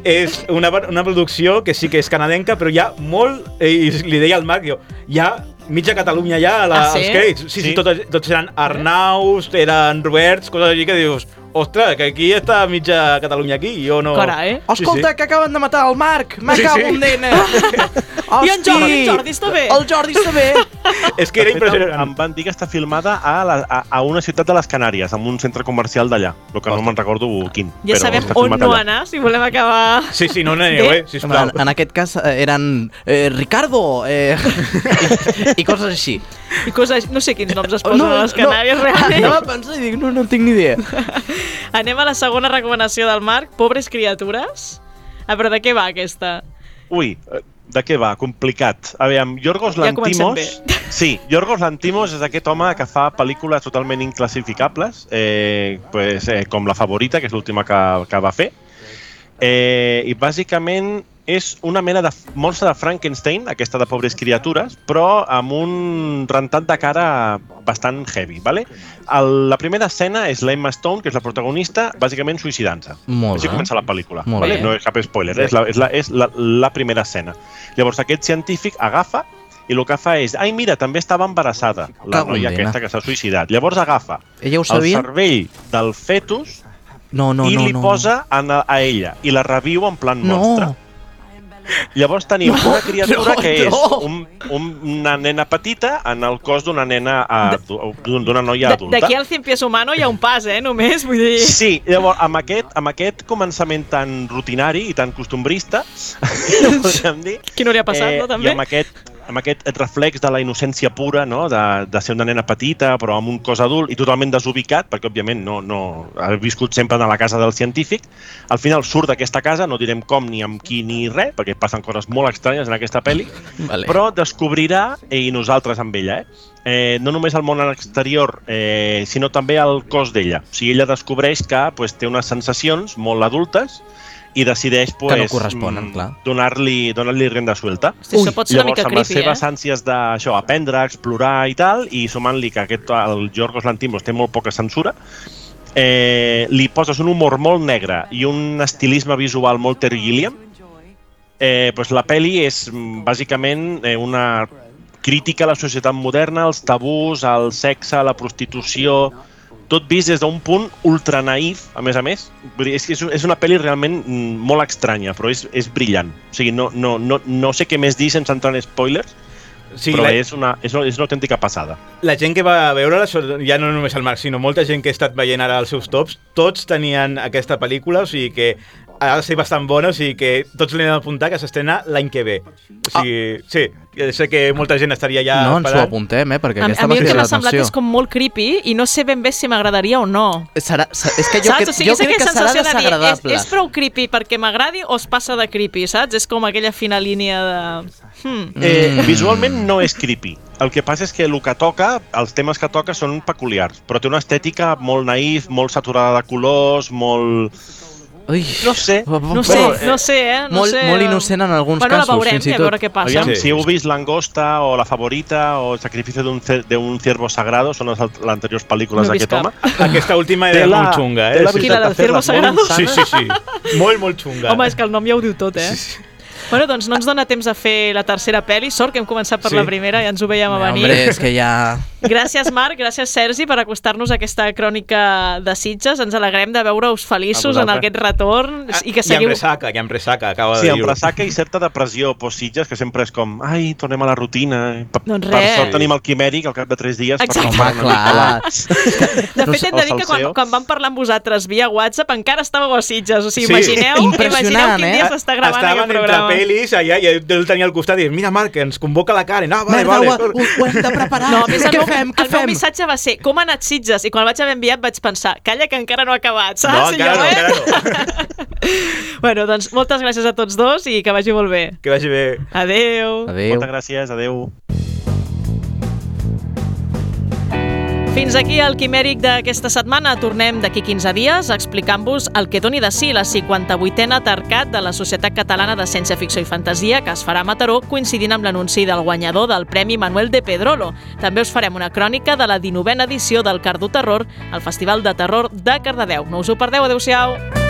[SPEAKER 16] És una, una producció que sí que és canadenca, però hi ha molt... eh, I li deia al Marc, jo, hi ha mitja Catalunya ja a la,
[SPEAKER 1] Ah, sí?
[SPEAKER 16] als crèdits. Sí, sí,
[SPEAKER 17] Sí.
[SPEAKER 16] sí tots, tots eren Arnaus, eren Roberts, coses així que dius, ostres, que aquí està mitja Catalunya aquí, jo no...
[SPEAKER 1] Carai.
[SPEAKER 3] Escolta, que acaben de matar el Marc. Me
[SPEAKER 16] Sí,
[SPEAKER 3] cago
[SPEAKER 16] sí.
[SPEAKER 3] en nena.
[SPEAKER 1] I en Jordi, en Jordi està bé.
[SPEAKER 3] El Jordi està bé.
[SPEAKER 16] És que era
[SPEAKER 17] fet,
[SPEAKER 16] impressionant.
[SPEAKER 17] em van dir que està filmada a, la, a, a una ciutat de les Canàries, en un centre comercial d'allà, el que no me'n recordo quin.
[SPEAKER 1] Ja
[SPEAKER 17] però
[SPEAKER 1] sabem on no
[SPEAKER 17] allà.
[SPEAKER 1] anar, si volem acabar...
[SPEAKER 16] Sí, sí, no aneu, eh, sisplau.
[SPEAKER 3] En, en aquest cas eh, eren eh, Ricardo eh, i, i coses així.
[SPEAKER 1] I coses, no sé quins noms es posen
[SPEAKER 3] No,
[SPEAKER 1] a les Canàries,
[SPEAKER 3] no,
[SPEAKER 1] realment.
[SPEAKER 3] A pensar i dic, no, no tinc ni idea.
[SPEAKER 1] Anem a la segona recomanació del Marc, Pobres criatures. Ah, però de què va aquesta?
[SPEAKER 17] Ui, eh, de què va? Complicat. A veure, Yorgos
[SPEAKER 1] Ja
[SPEAKER 17] Lantimos... Sí, Yorgos Lantimos és aquest home que fa pel·lícules totalment inclassificables, eh, pues, eh, com La Favorita, que és l'última que, que va fer. Eh, I bàsicament és una mena de monstre de Frankenstein, aquesta de pobres criatures, però amb un rentat de cara bastant heavy. ¿vale? El, la primera escena és l'Emma Stone, que és la protagonista, bàsicament suïcidant-se. Així comença la pel·lícula.
[SPEAKER 3] Molt
[SPEAKER 17] ¿vale?
[SPEAKER 3] bé.
[SPEAKER 17] No és cap spoiler, és, la, és, la, és la, la primera escena. Llavors aquest científic agafa i el que fa és, ai mira, també estava embarassada, la
[SPEAKER 3] Cago
[SPEAKER 17] noia aquesta que s'ha suïcidat. Llavors agafa
[SPEAKER 3] Ella ho
[SPEAKER 17] el
[SPEAKER 3] sabia?
[SPEAKER 17] cervell del fetus
[SPEAKER 3] No, no,
[SPEAKER 17] i
[SPEAKER 3] no.
[SPEAKER 17] li
[SPEAKER 3] no,
[SPEAKER 17] posa a, a ella i la reviu en plan
[SPEAKER 3] No.
[SPEAKER 17] monstre. Llavors tenim
[SPEAKER 3] No,
[SPEAKER 17] una criatura
[SPEAKER 3] no,
[SPEAKER 17] que és
[SPEAKER 3] no.
[SPEAKER 17] un, un, una nena petita en el cos d'una nena d'una noia
[SPEAKER 1] De-
[SPEAKER 17] adulta.
[SPEAKER 1] D'aquí al cien pies humano hi ha un pas, eh, només, vull dir...
[SPEAKER 17] Sí, llavors, amb aquest, amb aquest començament tan rutinari i tan costumbrista, podríem dir...
[SPEAKER 1] Qui no li ha passat, no, també?
[SPEAKER 17] I amb aquest, amb aquest reflex de la innocència pura, no? de, de ser una nena petita, però amb un cos adult i totalment desubicat, perquè, òbviament, no, no ha viscut sempre a la casa del científic. Al final surt d'aquesta casa, no direm com, ni amb qui, ni res, perquè passen coses molt estranyes en aquesta pel·li,
[SPEAKER 3] Vale.
[SPEAKER 17] però descobrirà, i nosaltres amb ella, eh? Eh, no només el món exterior, eh, sinó també el cos d'ella. O sigui, ella descobreix que pues, té unes sensacions molt adultes i decideix pues,
[SPEAKER 3] Que no corresponen,
[SPEAKER 17] mm,
[SPEAKER 3] clar.
[SPEAKER 17] donar-li donar rinda suelta.
[SPEAKER 1] Hosti, això pot ser una
[SPEAKER 17] Llavors,
[SPEAKER 1] mica
[SPEAKER 17] amb les
[SPEAKER 1] creepy,
[SPEAKER 17] seves
[SPEAKER 1] eh?
[SPEAKER 17] ànsies d'això, aprendre, explorar i tal, i sumant-li que aquest, el Yorgos Lantimos té molt poca censura, eh, li poses un humor molt negre i un estilisme visual molt Terry Gilliam, eh, pues la peli és mm, bàsicament eh, una crítica a la societat moderna, als tabús, al sexe, a la prostitució, tot vist des d'un punt ultra naïf, a més a més. Vull dir, és, que és, una pel·li realment mm, molt estranya, però és, és brillant. O sigui, no, no, no, no sé què més dir sense entrar en spoilers,
[SPEAKER 16] Sí,
[SPEAKER 17] però
[SPEAKER 16] la-
[SPEAKER 17] és, una, és, una, és una autèntica passada.
[SPEAKER 16] la gent que va veure-la, so- ja no només el Marc, sinó molta gent que ha estat veient ara els seus tops, tots tenien aquesta pel·lícula, o sigui que ha de ser bastant bona, o sigui que tots l'hem d'apuntar que s'estrena l'any que ve. O sigui, ah. sí, jo sé que molta gent estaria ja
[SPEAKER 3] no, ens ho apuntem, eh, perquè
[SPEAKER 1] A,
[SPEAKER 3] aquesta
[SPEAKER 1] a mi el que m'ha semblat és com molt creepy i no sé ben bé si m'agradaria o no.
[SPEAKER 3] Serà, és que jo,
[SPEAKER 1] saps?
[SPEAKER 3] cre-
[SPEAKER 1] o sigui,
[SPEAKER 3] jo
[SPEAKER 1] és
[SPEAKER 3] crec que serà
[SPEAKER 1] sensació de dir, és,
[SPEAKER 3] desagradable.
[SPEAKER 1] és prou creepy perquè m'agradi o es passa de creepy, saps? És com aquella fina línia de... Hmm.
[SPEAKER 17] Eh,
[SPEAKER 3] Mm.
[SPEAKER 17] Visualment no és creepy. El que passa és que el que toca, els temes que toca són peculiars, però té una estètica molt naïf, molt saturada de colors, molt...
[SPEAKER 3] Ui.
[SPEAKER 17] No sé.
[SPEAKER 1] No sé, no sé, eh? No
[SPEAKER 3] molt,
[SPEAKER 1] sé,
[SPEAKER 3] molt
[SPEAKER 1] eh?
[SPEAKER 3] innocent en alguns
[SPEAKER 1] bueno,
[SPEAKER 3] casos,
[SPEAKER 1] veurem,
[SPEAKER 3] fins i
[SPEAKER 1] a
[SPEAKER 3] tot.
[SPEAKER 1] veure què passa.
[SPEAKER 17] Aviam, si heu vist Langosta o La Favorita o El sacrificio de un, cer- de un ciervo sagrado, són les les anteriors pel·lícules
[SPEAKER 1] No
[SPEAKER 17] d'aquest home.
[SPEAKER 16] Aquesta última era
[SPEAKER 17] la-
[SPEAKER 16] molt xunga, eh?
[SPEAKER 17] la
[SPEAKER 16] Sí.
[SPEAKER 1] La del ciervo sagrado?
[SPEAKER 16] Sí, sí, sí. Molt, molt xunga.
[SPEAKER 1] Home, és que el nom ja ho diu tot, eh? Sí, sí. Bueno, doncs no ens dona temps a fer la tercera pel·li. Sort que hem començat per
[SPEAKER 3] Sí.
[SPEAKER 1] la primera, ja ens ho veiem a venir.
[SPEAKER 3] Hombre, és que ja...
[SPEAKER 1] Gràcies, Marc, gràcies, Sergi, per acostar-nos a aquesta crònica de Sitges. Ens alegrem de veure-us feliços
[SPEAKER 17] A
[SPEAKER 1] en aquest retorn i que
[SPEAKER 16] I
[SPEAKER 1] seguiu...
[SPEAKER 16] amb ressaca, i amb ressaca, acaba
[SPEAKER 17] Sí,
[SPEAKER 16] de
[SPEAKER 17] amb
[SPEAKER 16] dir-ho.
[SPEAKER 17] ressaca i certa depressió post-Sitges, que sempre és com, ai, tornem a la rutina. Per,
[SPEAKER 1] Doncs
[SPEAKER 17] per sort tenim el quimèric al cap de tres dies
[SPEAKER 1] Exacte.
[SPEAKER 17] per la...
[SPEAKER 1] De fet, hem de dir que quan, quan vam parlar amb vosaltres via WhatsApp encara estàveu a Sitges. O sigui,
[SPEAKER 16] Sí.
[SPEAKER 1] imagineu, imagineu
[SPEAKER 3] Impressionant,
[SPEAKER 1] quin
[SPEAKER 3] eh?
[SPEAKER 1] dia s'està gravant
[SPEAKER 16] Estaven
[SPEAKER 1] aquest
[SPEAKER 16] entre
[SPEAKER 1] programa.
[SPEAKER 16] pel·lis allà i jo el tenia al costat i dic, mira Marc, que ens convoca la Karen. Ah, vale,
[SPEAKER 3] Merda,
[SPEAKER 16] vale.
[SPEAKER 3] ho, ho, ho hem de preparar.
[SPEAKER 1] No, a més, el, meu,
[SPEAKER 3] fem, què
[SPEAKER 1] el meu
[SPEAKER 3] fem?
[SPEAKER 1] missatge va ser com ha anat Sitges? I quan el vaig haver enviat vaig pensar, calla que encara no ha acabat, saps?
[SPEAKER 16] No, encara
[SPEAKER 1] jo,
[SPEAKER 16] no,
[SPEAKER 1] eh?
[SPEAKER 16] encara no.
[SPEAKER 1] Bueno, doncs moltes gràcies a tots dos i que vagi molt bé.
[SPEAKER 16] Que vagi bé.
[SPEAKER 1] Adeu.
[SPEAKER 3] Adéu.
[SPEAKER 17] Moltes gràcies, adeu.
[SPEAKER 1] Fins aquí el quimèric d'aquesta setmana. Tornem d'aquí 15 dies explicant-vos el que doni de si la 58a Tercat de la Societat Catalana de Ciència-Ficció i Fantasia que es farà a Mataró coincidint amb l'anunci del guanyador del Premi Manuel de Pedrolo. També us farem una crònica de la 19a edició del Cardo Terror al Festival de Terror de Cardedeu. No us ho perdeu, adeu-siau!